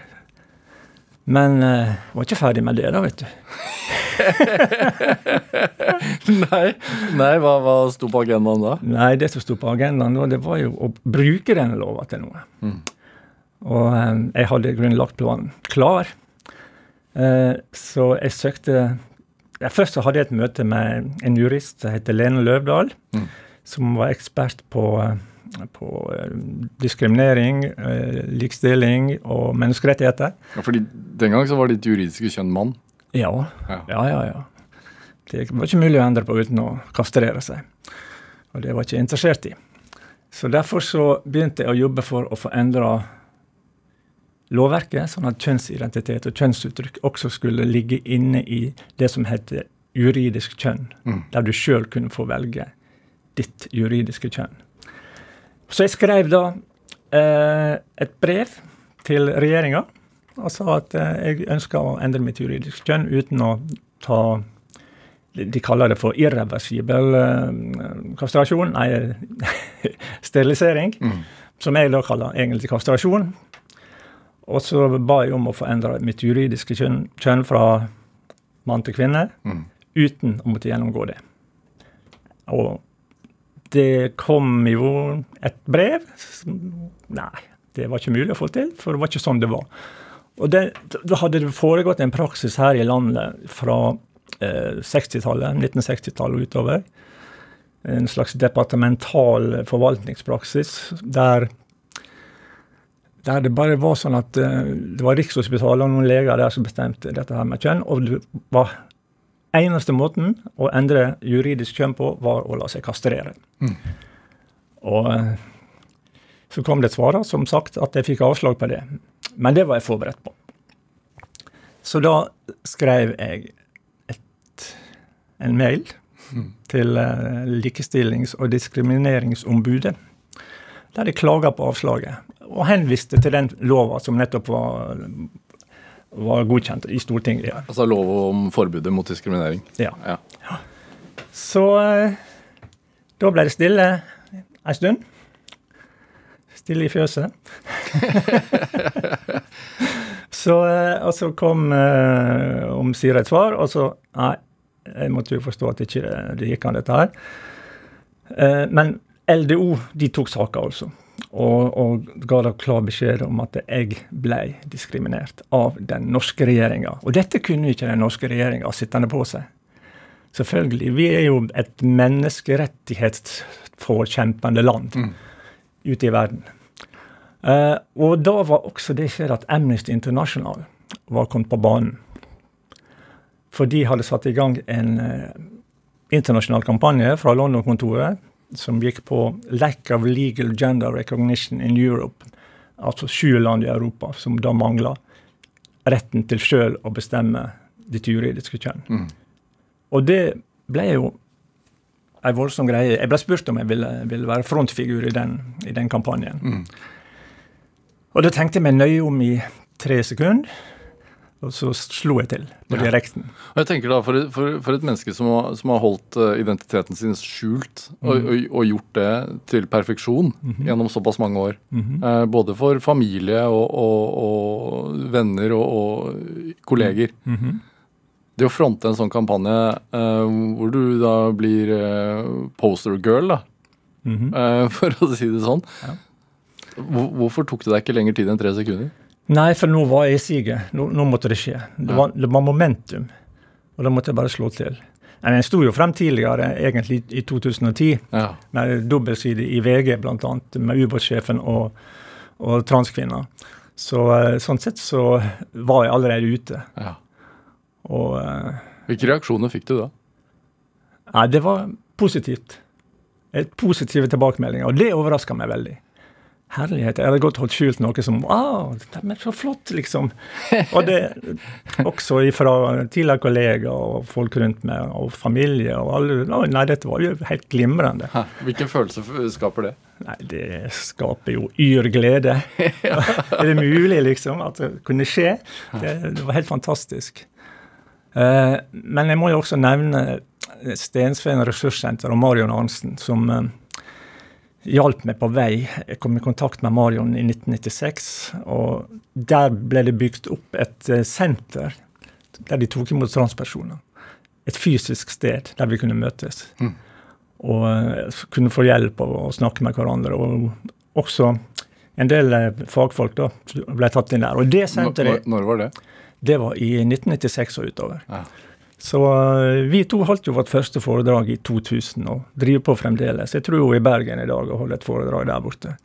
Men eh, var ikke ferdig med det, da, vet du. [LAUGHS] nei, nei hva, hva sto på agendaen da? Nei, det som sto på agendaen da, det var jo å bruke denne lova til noe. Og eh, jeg hadde grunnlagt planen klar. Eh, så jeg søkte ja, Først så hadde jeg et møte med en jurist som heter Lene Løvdahl, som var ekspert på, eh, på eh, diskriminering, eh, likestilling og menneskerettigheter. Ja, fordi Den gang så var ditt juridiske kjønn mann. Ja. Ja. Ja, ja, ja. Det var ikke mulig å endre på uten å kastrere seg. Og det var jeg ikke interessert i. Så derfor så begynte jeg å jobbe for å få endra lovverket, sånn at kjønnsidentitet og kjønnsuttrykk også skulle ligge inne i det som heter juridisk kjønn, der du sjøl kunne få velge ditt juridiske kjønn. Så jeg skrev da eh, et brev til regjeringa og sa at eh, jeg ønska å endre mitt juridiske kjønn uten å ta de kaller det for irreversibel eh, kastrasjon, nei, [LAUGHS] sterilisering, som jeg da kaller egentlig kastrasjon. Og så ba jeg om å få endre mitt juridiske kjønn, kjønn fra mann til kvinne, uten å måtte gjennomgå det. Og det kom jo et brev. Nei, det var ikke mulig å få til, for det var ikke sånn det var. Og det, Da hadde det foregått en praksis her i landet fra eh, 60-tallet, 1960-tallet og utover. En slags departemental forvaltningspraksis der der det bare var sånn at eh, det var Rikshospitalet og noen leger der som bestemte dette her med kjønn. Og det var eneste måten å endre juridisk kjønn på, var å la seg kastrere. Og eh, så kom det et svar, som sagt, at jeg fikk avslag på det. Men det var jeg forberedt på. Så da skrev jeg et, en mail til eh, Likestillings- og diskrimineringsombudet, der de klaga på avslaget. Og henviste til den lova som nettopp var, var godkjent i Stortinget. Ja. Altså lov om forbudet mot diskriminering. Ja. Ja. Så eh, da ble det stille en stund. Stille i fjøset. [LAUGHS] så, eh, og så kom eh, omsider et svar, og så Nei, jeg måtte jo forstå at det ikke det gikk an, dette her. Eh, men LDO de tok saka, altså. Og, og ga da klar beskjed om at jeg ble diskriminert av den norske regjeringa. Og dette kunne ikke den norske regjeringa sittende på seg. Selvfølgelig. Vi er jo et menneskerettighetsforkjempende land ute i verden. Eh, og da var også det skjedd at Amnesty International var kommet på banen. For de hadde satt i gang en eh, internasjonal kampanje fra London-kontoret som gikk på 'lack of legal gender recognition in Europe'. Altså sju land i Europa som da mangla retten til sjøl å bestemme ditt juridiske kjønn. Og det ble jo ei voldsom greie. Jeg ble spurt om jeg ville, ville være frontfigur i den, i den kampanjen. Og da tenkte jeg meg nøye om i tre sekunder, og så slo jeg til på Ja. Og jeg tenker da, For, for, for et menneske som har, som har holdt eh, identiteten sin skjult, og, og, og gjort det til perfeksjon gjennom såpass mange år, eh, både for familie og, og, venner og, kolleger. Det å fronte en sånn kampanje eh, hvor du da blir eh, poster girl, da, eh, [LAUGHS] for å si det sånn Ja. Hvorfor tok det deg ikke lenger tid enn tre sekunder? Nei, for nå var jeg i siget. Nå, nå måtte det skje. Det var, det var momentum. Og da måtte jeg bare slå til. Men Jeg sto jo frem tidligere, egentlig i 2010, Ja. med dobbeltside i VG, bl.a. med ubåtsjefen og, og transkvinner. Så eh, sånn sett så var jeg allerede ute. ja. Og eh, Hvilke reaksjoner fikk du da? Nei, det var positivt. Et positive tilbakemeldinger, og det overraska meg veldig. Herlighet. Jeg hadde godt holdt skjult noe som Wow, det er så flott, liksom. Og det [LAUGHS] også fra tidligere kollegaer og folk rundt meg, og familie og alle. Nei, dette var jo helt glimrende. Hæ, Hvilken følelse skaper det? Nei, det skaper jo yr glede. [LAUGHS] [LAUGHS] er det mulig, liksom, at det kunne skje? Det, det var helt fantastisk. Eh, men jeg må jo også nevne Stensveen ressurssenter og Marion Arnsen, som, eh, hjalp meg på vei. Jeg kom i kontakt med Marion i 1996, og der ble det bygd opp et eh, senter der de tok imot transpersoner. Et fysisk sted der vi kunne møtes. Mm. Og eh, kunne få hjelp og, og snakke med hverandre. Og også en del eh, fagfolk da ble tatt inn der. Og det Når, senteret, når var det? det var i 1996 og utover. Ja. Så eh, vi to holdt jo vårt første foredrag i 2000 og driver på fremdeles. Jeg tror hun er i Bergen i dag og holder et foredrag der borte.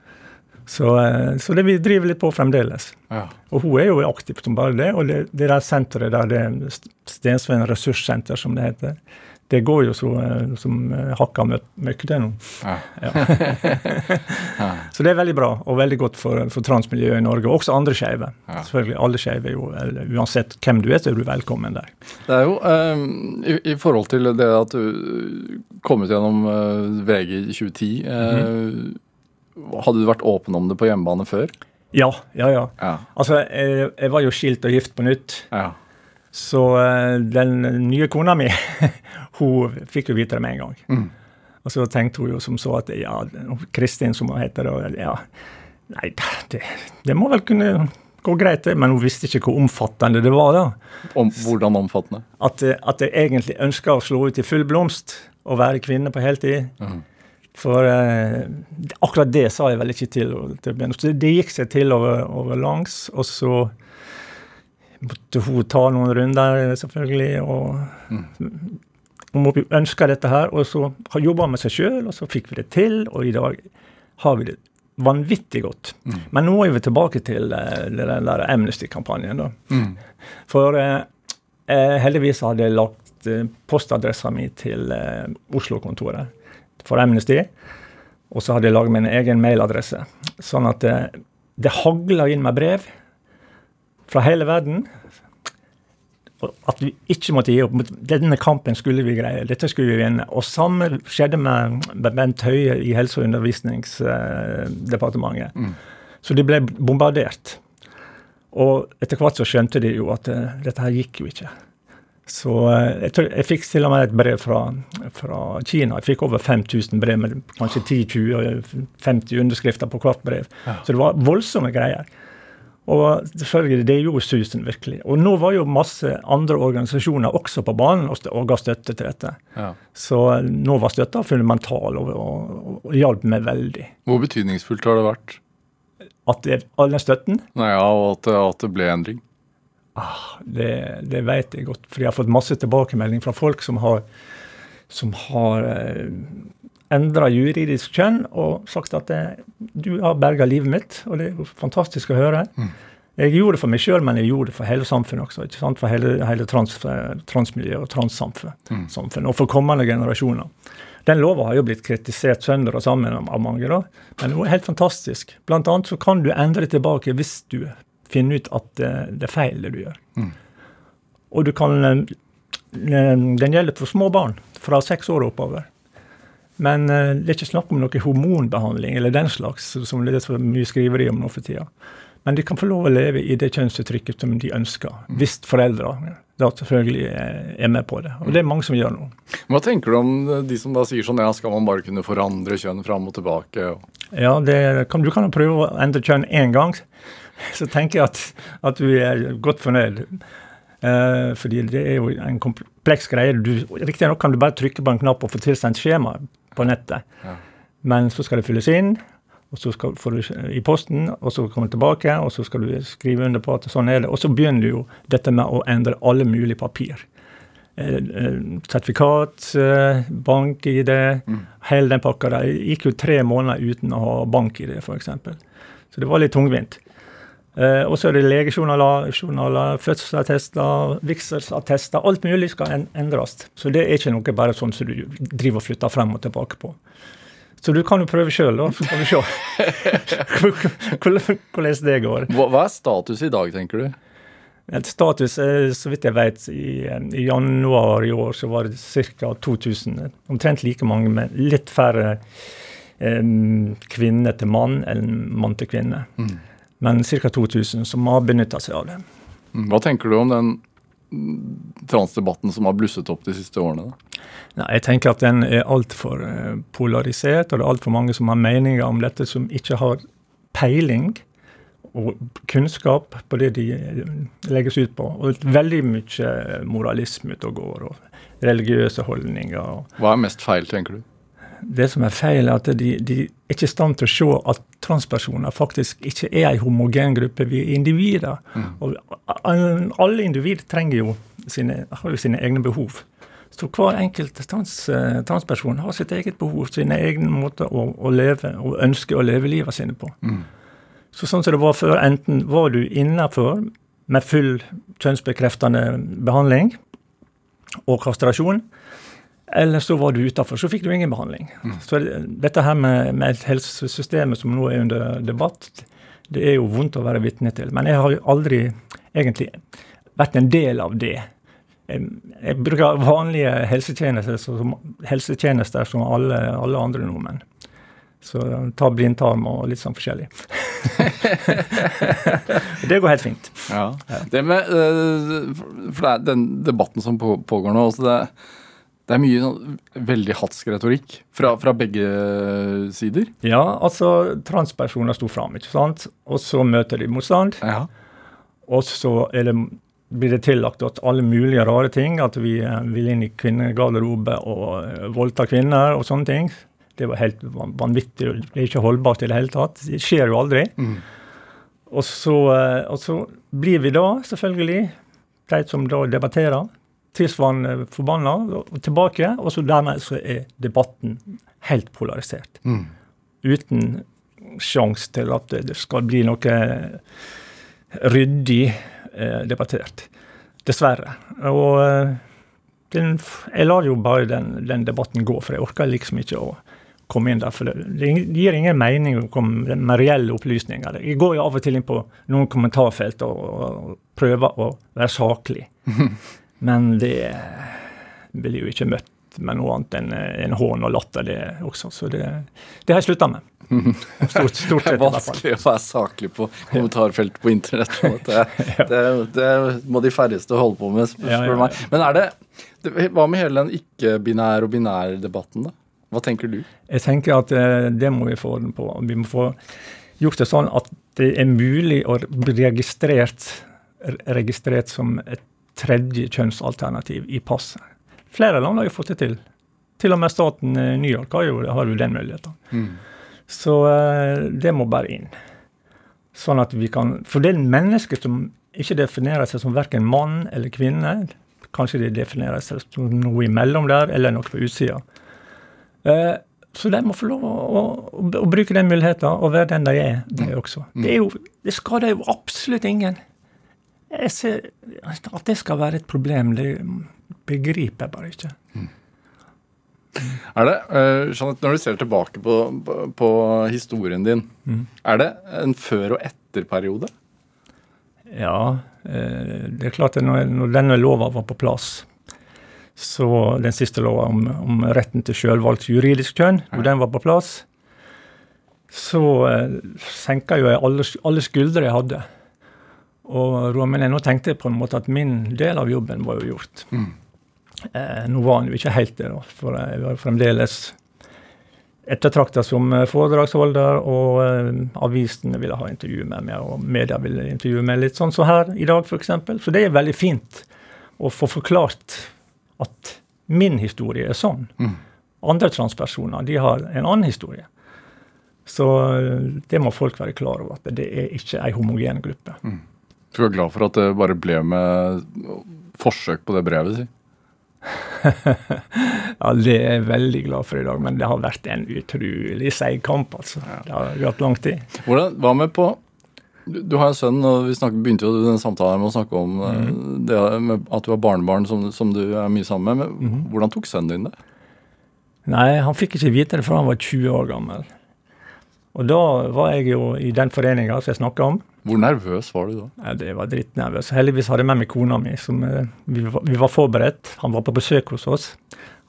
Så, eh, så det vi driver litt på fremdeles. Ja. Og hun er jo aktiv som bare det. Og det, det der senteret der, det er Stensveien ressurssenter, som det heter, det går jo så, eh, som eh, hakka mø- møkk, det nå. [LAUGHS] Ja. Så det er veldig bra, og veldig godt for, for transmiljøet i Norge. Og også andre skeive. Ja. Selvfølgelig. Alle skeive jo Uansett hvem du er, så er du velkommen der. Det er jo eh, i, i forhold til det at du kom ut gjennom eh, VG i 2010 eh, Hadde du vært åpen om det på hjemmebane før? Ja, ja, ja. Ja. Altså, jeg, jeg var jo skilt og gift på nytt. ja. Så eh, den nye kona mi, [LAUGHS] hun fikk jo vite det med en gang. Mm. Og så tenkte hun jo som så at ja, Kristin som hun heter, og ja, nei, det, det må vel kunne gå greit, det. Men hun visste ikke hvor omfattende det var. da. Om, hvordan omfattende? At, at jeg egentlig ønska å slå ut i full blomst og være kvinne på heltid. Mm. For eh, akkurat det sa jeg vel ikke til henne. Så det gikk seg til over, over langs, og så måtte hun ta noen runder, selvfølgelig. og Hun ønska dette her, og så har jobba med seg sjøl, og så fikk vi det til. Og i dag har vi det vanvittig godt. Men nå er vi tilbake til uh, den der Amnesty-kampanjen. da. Mm. For uh, heldigvis hadde jeg lagt uh, postadressa mi til Oslo-kontoret for Amnesty. Og så hadde jeg laget min egen mailadresse. Sånn at det hagla inn med brev fra hele verden. At vi ikke måtte gi opp. Denne kampen skulle vi greie. Dette skulle vi vinne. Og samme skjedde med Bent Høie i Helse- og undervisningsdepartementet. Så de ble bombardert. Og etter hvert så skjønte de jo at eh, dette her gikk jo ikke. Så eh, jeg, tror, jeg fikk til og med et brev fra, fra Kina. Jeg fikk over 5000 brev med kanskje 10-20-50 underskrifter på hvert brev. Så det var voldsomme greier. Og selvfølgelig, det gjorde susen virkelig. Og nå var jo masse andre organisasjoner også på banen og, ga støtte til dette. Ja. Så eh, nå var støtta fundamental og, og, og hjalp meg veldig. Hvor betydningsfullt har det vært? At det, all den støtten Nei, ja, og at, at det ble endring? Det, det vet jeg godt, for jeg har fått masse tilbakemelding fra folk som har, som har eh, endra juridisk kjønn og sagt at eh, du har berga livet mitt, og det er jo fantastisk å høre. Jeg gjorde det for meg sjøl, men jeg gjorde det for hele samfunnet også. ikke sant? For hele, hele trans, transmiljøet og transsamfunnet samfunn, og for kommende generasjoner. Den lova har jo blitt kritisert sønder og sammen av mange, da. men det er helt fantastisk. Blant annet så kan du endre tilbake hvis du finner ut at det, det er feil, det du gjør. Og du kan eh, Den gjelder for små barn fra seks år og oppover. Men eh, det er ikke snakk om noe hormonbehandling eller den slags, som det er så mye skriveri om nå for tida. Men de kan få lov å leve i det kjønnsuttrykket som de ønsker, hvis foreldre da selvfølgelig er er med på det. Og det er mange som gjør nå. Hva tenker du om de som da sier sånn ja, skal man bare kunne forandre kjønn fram og tilbake? Ja, det kan, Du kan jo prøve å endre kjønn én gang, [LAUGHS] så tenker jeg at, at du er godt fornøyd. Eh, fordi det er jo en kompleks greie. Riktignok kan du bare trykke på en knapp og få tilsendt skjema på nettet. Ja. Men så skal det fylles inn, og så skal, får du i posten, og så kommer det tilbake, og så skal du skrive under på at sånn er det. Og så begynner jo dette med å endre alle mulige papir. Eh, eh, sertifikat, eh, bank-ID, hele den pakka der. Det gikk jo tre måneder uten å ha bank-ID, f.eks. Så det var litt tungvint. Eh, og så er det legejournaler, journaler, fødselsattester, vigselsattester. Alt mulig skal en endres. Så det er ikke noe bare sånn som du driver og flytter frem og tilbake på. Så du kan jo prøve sjøl, da. Så kan vi se [LAUGHS] hvordan det går. Hva, hva er status i dag, tenker du? Et status, er, så vidt jeg vet, i, eh, i januar i år så var det ca. 2000. Omtrent like mange, men litt færre eh, kvinner til mann enn mann til kvinne. Men ca. 2000 som har benytta seg av det. Mm, Hva tenker du om den transdebatten som har blusset opp de siste årene? Da? Nei, Jeg tenker at den er altfor uh, polarisert, og det er altfor mange som har meninger om dette som ikke har peiling og kunnskap på det de legges ut på. Og veldig mye moralisme ute og går, og religiøse holdninger. Hva er mest feil, tenker du? Det som er feil, er at de, de er ikke i stand til å se at transpersoner faktisk ikke er en homogen gruppe. Vi er individer. Mm. Og alle individer trenger jo sine, har jo sine egne behov. Så hver enkelt trans, transperson har sitt eget behov, sine egne måter å, å, leve og ønske å leve livet sine på. Mm. Så sånn som det var før, enten var du innafor med full kjønnsbekreftende behandling og kastrasjon, eller så var du utafor, så fikk du ingen behandling. Mm. Så dette her med, med helsesystemet som nå er under debatt, det er jo vondt å være vitne til. Men jeg har aldri egentlig vært en del av det. Jeg, jeg bruker vanlige helsetjenester som, helsetjenester som alle, alle andre nordmenn. Så ta blindtarm og litt sånn forskjellig. [LAUGHS] det går helt fint. Ja. Det med, eh, for det er den debatten som pågår nå også, det, det er mye veldig hatsk retorikk fra, fra, begge sider. Ja, altså transpersoner sto fram, ikke sant. Og så møter de motstand. Ja. Og så det, blir det tillagt at alle mulige rare ting. At vi eh, vil inn i kvinnegarderobe og eh, voldta kvinner og sånne ting. Det var helt vanvittig. Det er ikke holdbart i det hele tatt. Det skjer jo aldri. Mm. Og, så, eh, og, så, blir vi da, selvfølgelig, de som da debatterer, tilsvarende forbanna og tilbake. Og så dermed så er debatten helt polarisert. Mm. Uten sjanse til at det skal bli noe ryddig eh, debattert. Dessverre. Og eh, den, jeg lar jo bare den, den, debatten gå, for jeg orker liksom ikke å komme inn der. For det, det gir ingen mening å komme med reelle opplysninger. Jeg går jo av og til inn på noen kommentarfelt og, og prøver å være saklig. [LAUGHS] Men det blir jo ikke møtt med noe annet enn en hån og latter, det også. Så det, det har jeg slutta med. [LAUGHS] Stort, stort sett, det er vanskelig å være saklig på kommentarfeltet på internett. [LAUGHS] Det, det, det, må de færreste holde på med, spør meg. Men er det, hva med hele den ikke-binær og binær-debatten, da? Hva tenker du? Jeg tenker at eh, det må vi få orden på. Vi må få gjort det sånn at det er mulig å bli registrert, registrert som et tredje kjønnsalternativ i passet. Flere land har jo fått det til. Til og med staten eh, New York har jo, har jo den muligheten. Mm. Så uh, det må bare inn. Sånn at vi kan For det er mennesker som ikke definerer seg som verken mann eller kvinne. Kanskje de definerer seg som noe imellom der, eller noe på utsida. Uh, så de må få lov å, å, å, bruke den muligheten og være den de er, de mm. også. Det, er jo, det skader jo absolutt ingen. Ser, at det skal være et problem, det begriper jeg bare ikke. Mm. Er det, uh, Jeanette, Når du ser tilbake på, på, på historien din, mm. er det en før- og etterperiode? Ja, uh, det er klart at når, når, denne lova var på plass, så den siste lova om, om retten til sjølvalgt juridisk kjønn, ja. når den var på plass, så uh, senka jo jeg alle, alle skuldre jeg hadde. Og men nå tenkte jeg på en måte at min del av jobben var jo gjort. Mm. Eh, nå var han jo ikke helt det, da, for jeg var fremdeles ettertrakta som eh, foredragsholder, og eh, avisene ville ha intervju med meg, og media ville intervjue meg litt sånn som så her i dag, f.eks. Så det er veldig fint å få forklart at min historie er sånn. Mm. Andre transpersoner de har en annen historie. Så eh, det må folk være klar over, at det er ikke ei homogen gruppe. Mm. Du er glad for at det bare ble med forsøk på det brevet, si? [LAUGHS] ja, det er jeg veldig glad for i dag, men det har vært en utrolig seig kamp. altså. Det har gått lang tid. Hvordan, Hva med på du, du har en sønn, og vi snakket, begynte jo denne samtalen med å snakke om mm. det at du har barnebarn som, som, du er mye sammen med. Men mm. Hvordan tok sønnen din det? Nei, Han fikk ikke vite det før han var 20 år gammel. Og da var jeg jo i den foreninga som jeg snakka om. Hvor nervøs var du da? Ja, det var drittnervøs. Heldigvis hadde jeg med meg kona mi. Som, eh, vi, var, vi, var, forberedt. Han var på besøk hos oss.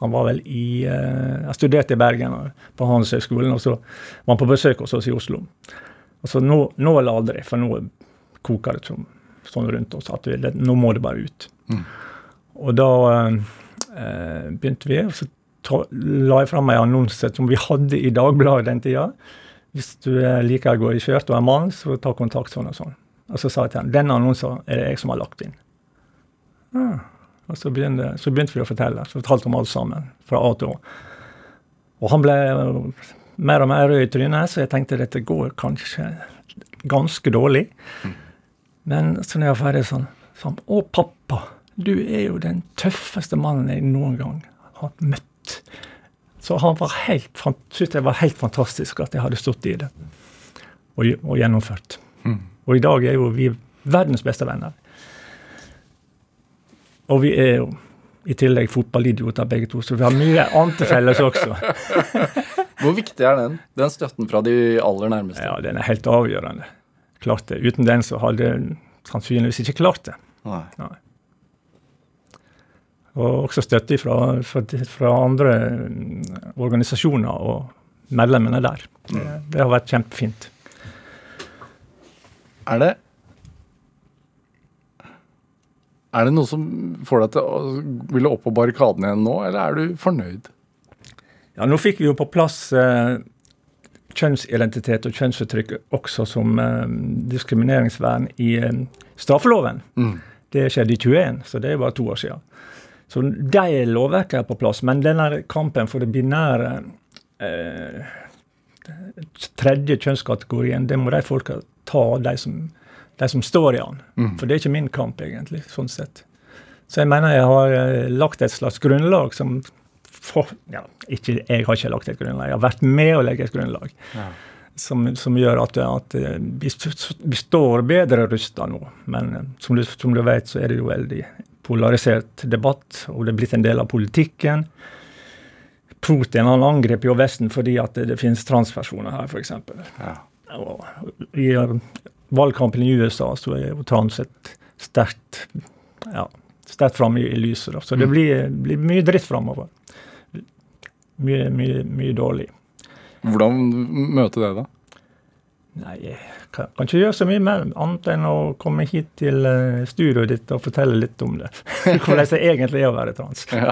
Han var vel i uh, Jeg studerte i Bergen på Handelshøyskolen, og så var han på besøk hos oss i Oslo. Og så nå, nå eller aldri, for nå koker det som, sånn rundt oss at det, nå må det bare ut. Mm. Og da eh, begynte vi, og så la jeg fram en annonse som vi hadde i Dagbladet den tida. Hvis du liker å gå i skjørt og er mann, så ta kontakt sånn og sånn. Og så sa jeg til ham denne annonsen er det jeg som har lagt inn. Ja. Og så begynte, så begynte, vi å fortelle. Så fortalte om alt sammen, fra A til Å. Og han ble mer og mer rød i trynet, så jeg tenkte dette går kanskje ganske dårlig. Mm. Men så når jeg var ferdig sånn, sånn Å, pappa, du er jo den tøffeste mannen jeg noen gang har møtt. Så han var helt, syntes det var helt fantastisk at jeg hadde stått i det og, og gjennomført. Mm. Og i dag er jo vi verdens beste venner. Og vi er jo i tillegg fotballidioter begge to, så vi har mye annet til felles også. [LAUGHS] Hvor viktig er den? Den støtten fra de aller nærmeste? Ja, Den er helt avgjørende. Klart det. Uten den så hadde jeg sannsynligvis ikke klart det. Nei. Nei. Og også støtte fra, fra, fra, andre organisasjoner og medlemmene der. Det, det har vært kjempefint. Er det Er det noe som får deg til å ville opp på barrikadene igjen nå, eller er du fornøyd? Ja, Nå fikk vi jo på plass eh, kjønnsidentitet og kjønnsuttrykk også som eh, diskrimineringsvern i eh, straffeloven. Mm. Det skjedde i 21, så det er bare to år siden. Så de lovverkene er på plass. Men denne kampen for det binære eh, tredje kjønnskategorien, det må de folka ta, de som de som står i den. Mm. For det er ikke min kamp, egentlig, sånn sett. Så jeg mener jeg har eh, lagt et slags grunnlag som for, ja, ikke, Jeg har ikke lagt et grunnlag, jeg har vært med å legge et grunnlag. Ja. Som, som, gjør at, at eh, vi, vi, står bedre rusta nå. Men eh, som du, som du, vet, så er det jo veldig polarisert debatt, og det er blitt en del av politikken. Putin han angrep jo Vesten fordi at det, det finnes transpersoner her, f.eks. Ja. Og, i, valgkampen i USA så er jo Transit sterkt ja, sterkt framme i, i lyset. Da. Så det mm. blir, blir mye dritt framover. Mye, mye, mye dårlig. Hvordan møte det, da? Nei, jeg kan, kan ikke gjøre så mye mer annet enn å komme hit til uh, studioet ditt og fortelle litt om det. [LAUGHS] Hvordan det egentlig er å være trans. ja.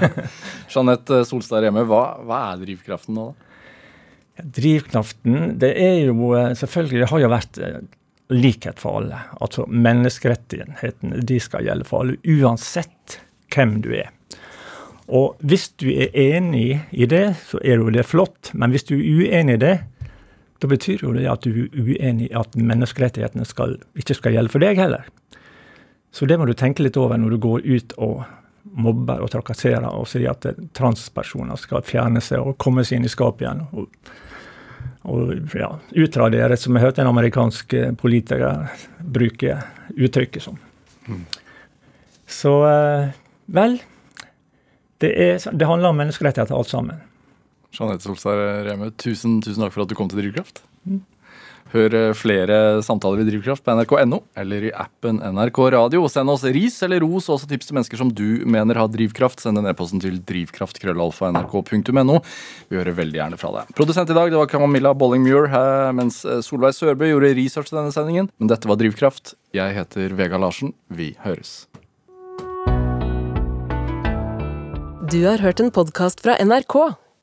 Jeanette Solstad Reme, hva, hva, er drivkraften nå, da? Drivkraften, det er jo eh, selvfølgelig Det har jo vært eh, likhet for alle. Altså menneskerettighetene de skal gjelde for alle, uansett hvem du er. Og hvis du er enig i det, så er jo det flott. Men hvis du er uenig i det, da betyr jo det at du er uenig i at menneskerettighetene skal, ikke skal gjelde for deg heller. Så det må du tenke litt over når du går ut og mobber og trakasserer og sier at transpersoner skal fjerne seg og komme seg inn i skapet igjen. Og og ja, utradere, som jeg hørte en amerikansk eh, politiker bruke uttrykket som. Mm. Så eh, vel det, er, det, handler om menneskerettigheter alt sammen. Jeanette Solstad Reme, tusen, tusen takk for at du kom til Drivkraft. Hør eh, flere samtaler i Drivkraft på nrk.no eller i appen NRK Radio. Send oss ris eller ros og også tips til mennesker som du mener har drivkraft. Send en e-posten til drivkraft.krøllalfa.nrk.no. Vi hører veldig gjerne fra deg. Produsent i dag det var Camilla Bolling-Muir, mens eh, Solveig Sørbø gjorde research til denne sendingen. Men dette var Drivkraft. Jeg heter Vega Larsen. Vi høres. Du har hørt en podkast fra NRK.